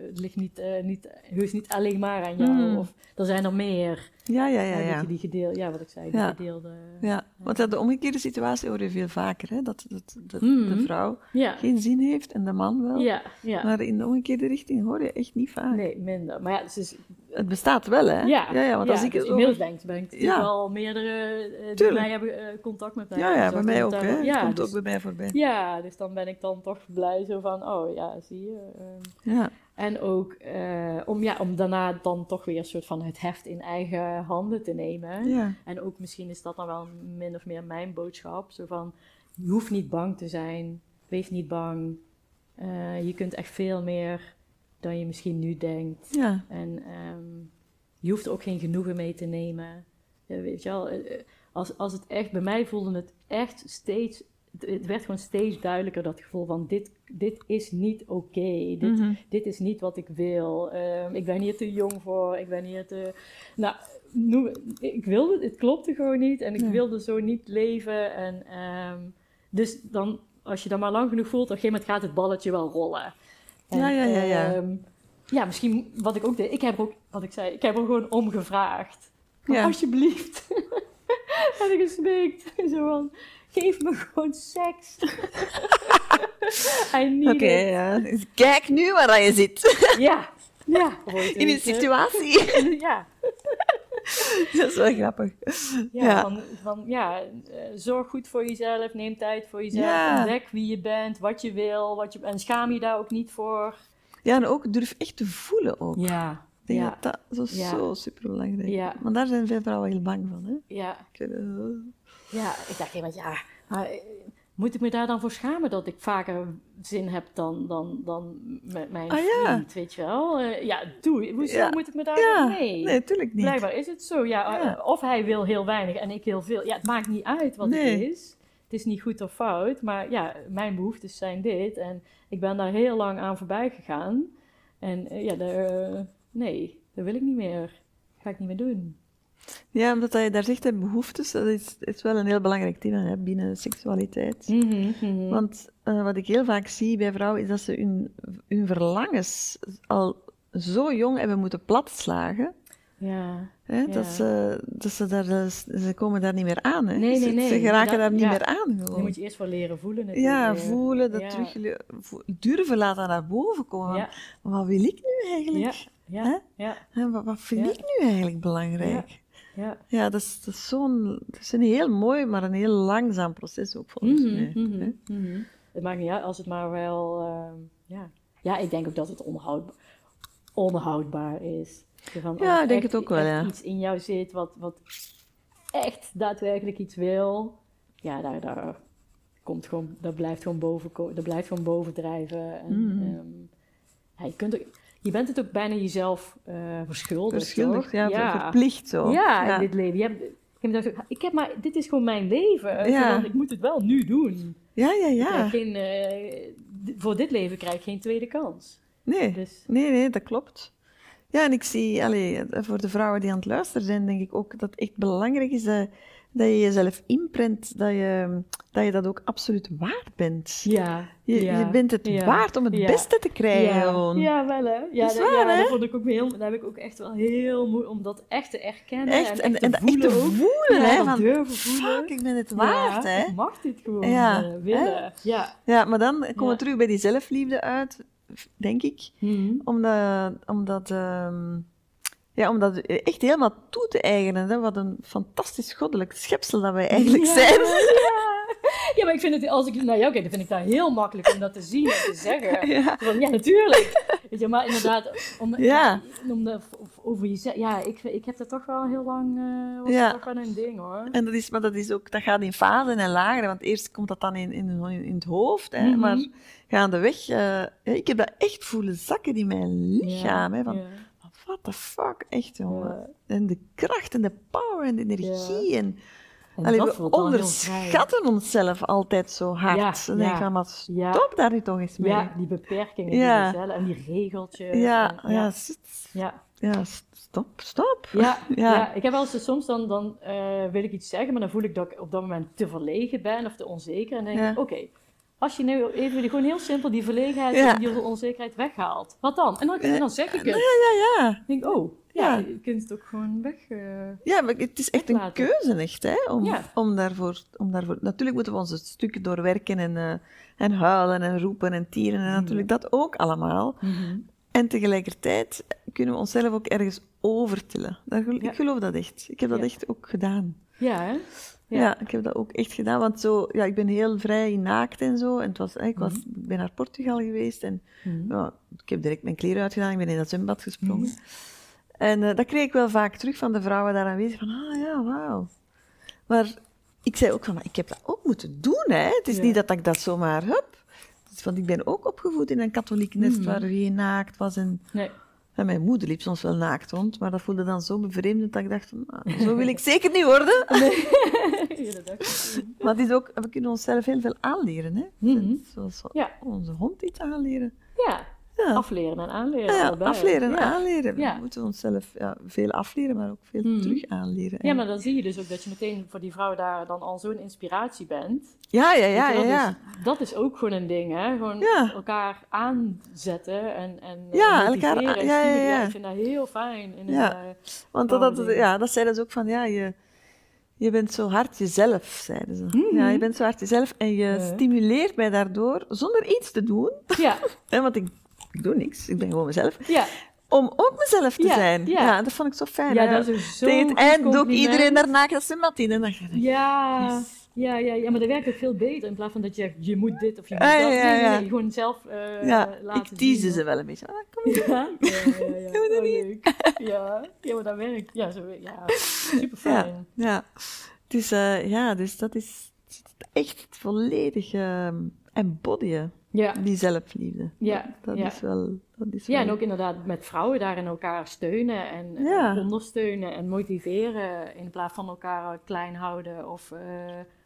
het ligt niet, eh niet, heus niet alleen maar aan jou. Mm. Of er zijn er meer. Ja, ja, ja. Ja. Die ja, wat ik zei, die Ja. gedeelde. Ja, want de omgekeerde situatie hoor je veel vaker, hè? dat, dat, dat de vrouw Ja, geen zin heeft en de man wel. ja, ja. Maar in de omgekeerde richting hoor je echt niet vaak. Nee, minder. Maar ja, dus is, het bestaat wel, hè? Ja, ja, ja want als ik dus het inmiddels denk, ben ik Ja. wel meerdere uh, die mij hebben eh, contact met mij. Ja, ja, bij mij ook, hè? Het komt dus, ook bij mij voorbij. ja, dus dan ben ik dan toch blij zo van, oh ja, zie je. ehm. Ja, en ook eh, om, ja, om daarna dan toch weer een soort van het heft in eigen handen te nemen. ja. En ook misschien is dat dan wel min of meer mijn boodschap. Zo van, je hoeft niet bang te zijn. Wees niet bang. Eh, je kunt echt veel meer dan je misschien nu denkt. ja. En ehm, je hoeft er ook geen genoegen mee te nemen. Weet je wel, eh, als, als het echt, bij mij voelde het echt steeds, het, werd gewoon steeds duidelijker dat gevoel van dit, dit is niet oké. Dit, Mhm. dit is niet wat ik wil. Ehm, ik ben hier te jong voor. Ik ben hier te. Nou, noem, ik wilde, het klopte gewoon niet en ik Ja. wilde zo niet leven. En, ehm, dus dan, als je dat maar lang genoeg voelt, op een gegeven moment gaat het balletje wel rollen. En, Ja, ja, ja, ja. ehm, ja, misschien wat ik ook deed. Ik heb ook, wat ik zei, ik heb er gewoon om gevraagd. Ja. Alsjeblieft. [laughs] heb ik gesmeekt. Zo van, geef me gewoon seks. [laughs] I need Oké, ja. Dus Kijk nu waar je zit. Ja, ja. In een situatie. [laughs] Ja, Dat is wel grappig. ja, Ja. Van, van, ja eh, zorg goed voor jezelf, neem tijd voor jezelf, Ja. ontdek wie je bent, wat je wil, wat je, en schaam je daar ook niet voor. Ja, en ook durf echt te voelen ook. Ja, Ik denk ja, dat dat zo, superbelangrijk is. Ja. Want daar zijn veel vrouwen heel bang van. Hè? ja, Ik. Ja. Ik dacht ja, maar, eh, moet ik me daar dan voor schamen dat ik vaker zin heb dan, dan, dan met mijn Ah, ja. vriend, weet je wel? Eh, ja, doe, hoezo Ja. moet ik me daar... Ja, nee. nee, tuurlijk niet. Blijkbaar is het zo. Ja, eh, Of hij wil heel weinig en ik heel veel. Ja, het maakt niet uit wat Nee. het is. Het is niet goed of fout. Maar ja, mijn behoeftes zijn dit. En ik ben daar heel lang aan voorbij gegaan. En ja, daar, nee, dat wil ik niet meer. Ga ik niet meer doen. Ja, omdat je daar zegt, hè, behoeftes, dat is, is wel een heel belangrijk thema hè, binnen seksualiteit. Mhm. Want eh, wat ik heel vaak zie bij vrouwen, is dat ze hun, hun verlangens al zo jong hebben moeten platslagen. Ja. Hè, Ja. dat, ze, dat ze daar, eh, ze komen daar niet meer aan. Hè. Nee, nee, Ze- nee. Ze geraken Dat- daar niet ja. meer aan. Gewoon. moet je eerst wel leren voelen. Ja, natuurlijk. voelen, dat Ja. terug durven laten naar boven komen. Ja, Wat wil ik nu eigenlijk? ja, ja, ja, Hè, Wat, wat vind Ja. ik nu eigenlijk belangrijk? Ja. Ja, dat is, dat is zo'n... Dat is een heel mooi, maar een heel langzaam proces ook volgens Mhm, mij. mhm, mhm. Het maakt niet uit als het maar wel. ehm, ja. ja, ik denk ook dat het onhoud, onhoudbaar is. Van, Ja, ik denk echt- het ook wel, ja. iets in jou zit wat, wat echt daadwerkelijk iets wil. Ja, daar, daar komt gewoon, dat blijft gewoon boven, dat blijft gewoon bovendrijven. En, ehm, ja, je, kunt ook, je bent het ook bijna jezelf eh verschuldigd. Verschuldigd, ja, ver- verplicht zo. Ja, in dit leven. Je hebt, ik, heb gedacht, ik heb maar, dit is gewoon mijn leven. Ja. Van, Ik moet het wel nu doen. ja, ja. Ja. geen, eh, voor dit leven krijg ik geen tweede kans. Nee. Dus nee, nee, dat klopt. Ja, en ik zie, allee, voor de vrouwen die aan het luisteren zijn, denk ik ook dat het echt belangrijk is dat, dat je jezelf inprent, dat je, dat je dat ook absoluut waard bent. ja, Je, ja, je bent het ja, waard om het ja. beste te krijgen ja, gewoon. ja, wel hè. Ja, Dat waar, hè? vond ik ook heel, dat heb ik ook echt wel heel moeilijk om dat echt te erkennen. Echt, en, echt en te dat echt te voelen voelen, hè, van, durven voelen. fuck, ik ben het waard, hè. Ik mag dit gewoon Ja, eh, willen. Ja. Ja, maar dan komen we terug bij die zelfliefde uit, denk ik. Mhm. Omdat, omdat, ehm, ja, omdat echt helemaal toe te eigenen, hè, wat een fantastisch goddelijk schepsel dat wij eigenlijk Ja, zijn. Ja. ja, maar ik vind het, als ik naar jou kijk, dan vind ik dat heel makkelijk om dat te zien en te zeggen. [laughs] Ja. Van, ja, natuurlijk. Weet je, maar inderdaad, om, om de, over jezelf, ja, ik, ik heb dat toch wel heel lang, was Ja. dat toch wel een ding hoor. En dat, is, maar dat, is ook, dat gaat in fasen en lagen, want eerst komt dat dan in, in, in het hoofd, hè, Mhm. maar gaandeweg, eh ik heb dat echt voelen zakken in mijn lichaam, hè, van, ja. What the fuck, echt jongen. Ja. En de kracht en de power en de energie en... En Allee, we onderschatten onszelf altijd zo hard. Ja, Dan denk ja. maar Ja. stop daar nu toch eens mee. Ja, die beperkingen Ja. die en die regeltjes. ja, en- ja, ja, ja. stop, stop. [laughs] Ja, Ja. ik heb wel eens soms dan, dan eh, wil ik iets zeggen, maar dan voel ik dat ik op dat moment te verlegen ben of te onzeker. En denk ik, oké, als je nu even gewoon heel simpel die verlegenheid Ja. en die onzekerheid weghaalt, wat dan? En dan, en dan zeg ik het. Ja, ja, ja. Ik denk, oh, ja, Ja. je kunt het ook gewoon weg. eh, Ja, maar het is echt een keuze, echt, hè, om, Ja. om, daarvoor, om daarvoor... Natuurlijk moeten we onze stukken doorwerken en, eh, en huilen en roepen en tieren en natuurlijk dat ook allemaal. En tegelijkertijd kunnen we onszelf ook ergens overtillen. Daar Ja. Ik geloof dat echt. Ik heb dat echt ook gedaan. Ja, hè? Ja. ik heb dat ook echt gedaan. Want zo, ja, ik ben heel vrij naakt en zo. En het was, ik, was, ik ben naar Portugal geweest en Mhm. ja, ik heb direct mijn kleren uitgedaan. Ik ben in dat zwembad gesprongen. Mhm. En eh, dat kreeg ik wel vaak terug van de vrouwen daar aanwezig. Van, ah ja, wauw. Maar ik zei ook van, maar ik heb dat ook moeten doen. Hè. Het is Ja. niet dat ik dat zomaar heb. Dus, want ik ben ook opgevoed in een katholiek nest Mhm. waar geen naakt was. En, Nee. En mijn moeder liep soms wel naakt rond. Maar dat voelde dan zo bevreemdend dat ik dacht, ah, zo wil ik zeker niet worden. [laughs] [laughs] Maar het is ook, we kunnen onszelf heel veel aanleren. Hè. Mhm. Zoals Ja. onze hond iets aanleren. Ja, Ja. afleren en aanleren. Ja, allebei. afleren en ja. aanleren. We moeten onszelf ja, veel afleren, maar ook veel Mhm. terug aanleren. Ja, maar dan zie je dus ook dat je meteen voor die vrouw daar dan al zo'n inspiratie bent. ja, ja, ja, je ja. Dus dat is ook gewoon een ding, hè? Gewoon elkaar aanzetten en, en eh, Ja, elkaar en ja, ja, ja. Ik vind dat heel fijn. In Ja. een, eh, Want dat, dat, ja, dat zeiden ze ook van, ja, je, je bent zo hard jezelf, zeiden ze. Ja, je bent zo hard jezelf en je Ja. stimuleert mij daardoor, zonder iets te doen, ja, [laughs] want ik, ik doe niks, ik ben gewoon mezelf, ja. om ook mezelf te Ja, zijn. ja. Ja. dat vond ik zo fijn. ja, hè. dat is zo Tegen het eind dook iedereen daarna het zwembad in en dan ik, Ja, Yes. ja, ja, ja, maar dat werkt ook veel beter. In plaats van dat je zegt, je moet dit of je moet Ah, dat. ja, nee, gewoon zelf eh ja, laten ik tease zien. ze wel een beetje. Ah, kom. [laughs] Ja, ja, ja, [laughs] dat Oh, niet? leuk. Ja, ja, maar dat werkt. Ja, zo, ja. super fijn. Ja, ja. Dus, ja, dus dat is echt volledig uh, embodyen, Ja, die zelfliefde. Ja, Dat, is wel... Dat is ja, wel... en ook inderdaad met vrouwen daarin elkaar steunen en ondersteunen en motiveren. In plaats van elkaar klein houden of eh,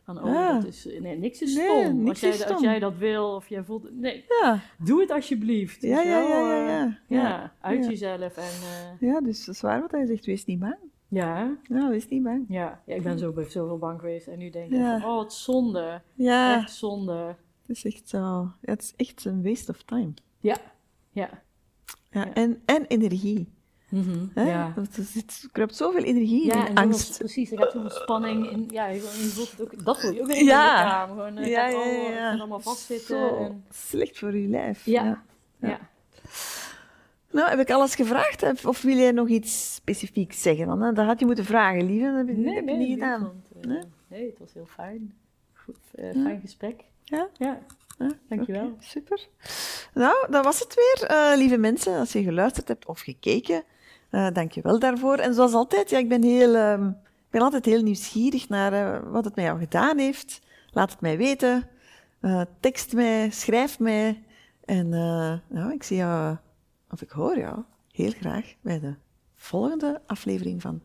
van, oh, Ja. dat is, nee, niks is Nee, stom. niks als, jij, is als stom. jij dat wil of jij voelt, nee, Ja, doe het alsjeblieft. Ja, ja, wel, ja, ja, eh, ja. ja, Ja. uit jezelf en eh, ja, dus dat is waar wat hij zegt. Wees niet bang. ja, Ja, wees niet bang. ja, ja, ik ben zo bij zoveel bang geweest en nu denk ik, van, oh, het zonde, Ja, echt zonde. Het is echt zo... ja, het is echt een waste of time. Ja, ja. Ja, Ja. En, en energie. Mhm, Hè? ja. Dat is, het kruipt zoveel energie Ja, in en zoveel- angst. precies. Er gaat zoveel spanning in. Ja, je, je voelt het ook. Dat voel je ook in je Ja. lichaam. Gewoon, eh, Ja, ja, ja, ja. gaat allemaal vastzitten. Zo En, slecht voor je lijf. ja, ja. ja. Ja. Nou, heb ik alles gevraagd? Of wil jij nog iets specifieks zeggen? Hè, dat had je moeten vragen, lieve. Dat heb je, Nee, heb je nee, niet gedaan. eh, Nee? nee, het was heel fijn. Goed, eh, Ja. fijn gesprek. Ja? Ja, Ja, dankjewel. oké, super. Nou, dat was het weer, eh, lieve mensen. Als je geluisterd hebt of gekeken, eh dank je wel daarvoor. En zoals altijd, ja, ik, ben heel, ehm, ik ben altijd heel nieuwsgierig naar eh, wat het met jou gedaan heeft. Laat het mij weten. Tekst mij, schrijf mij. En nou, ik zie jou, of ik hoor jou, heel graag bij de volgende aflevering van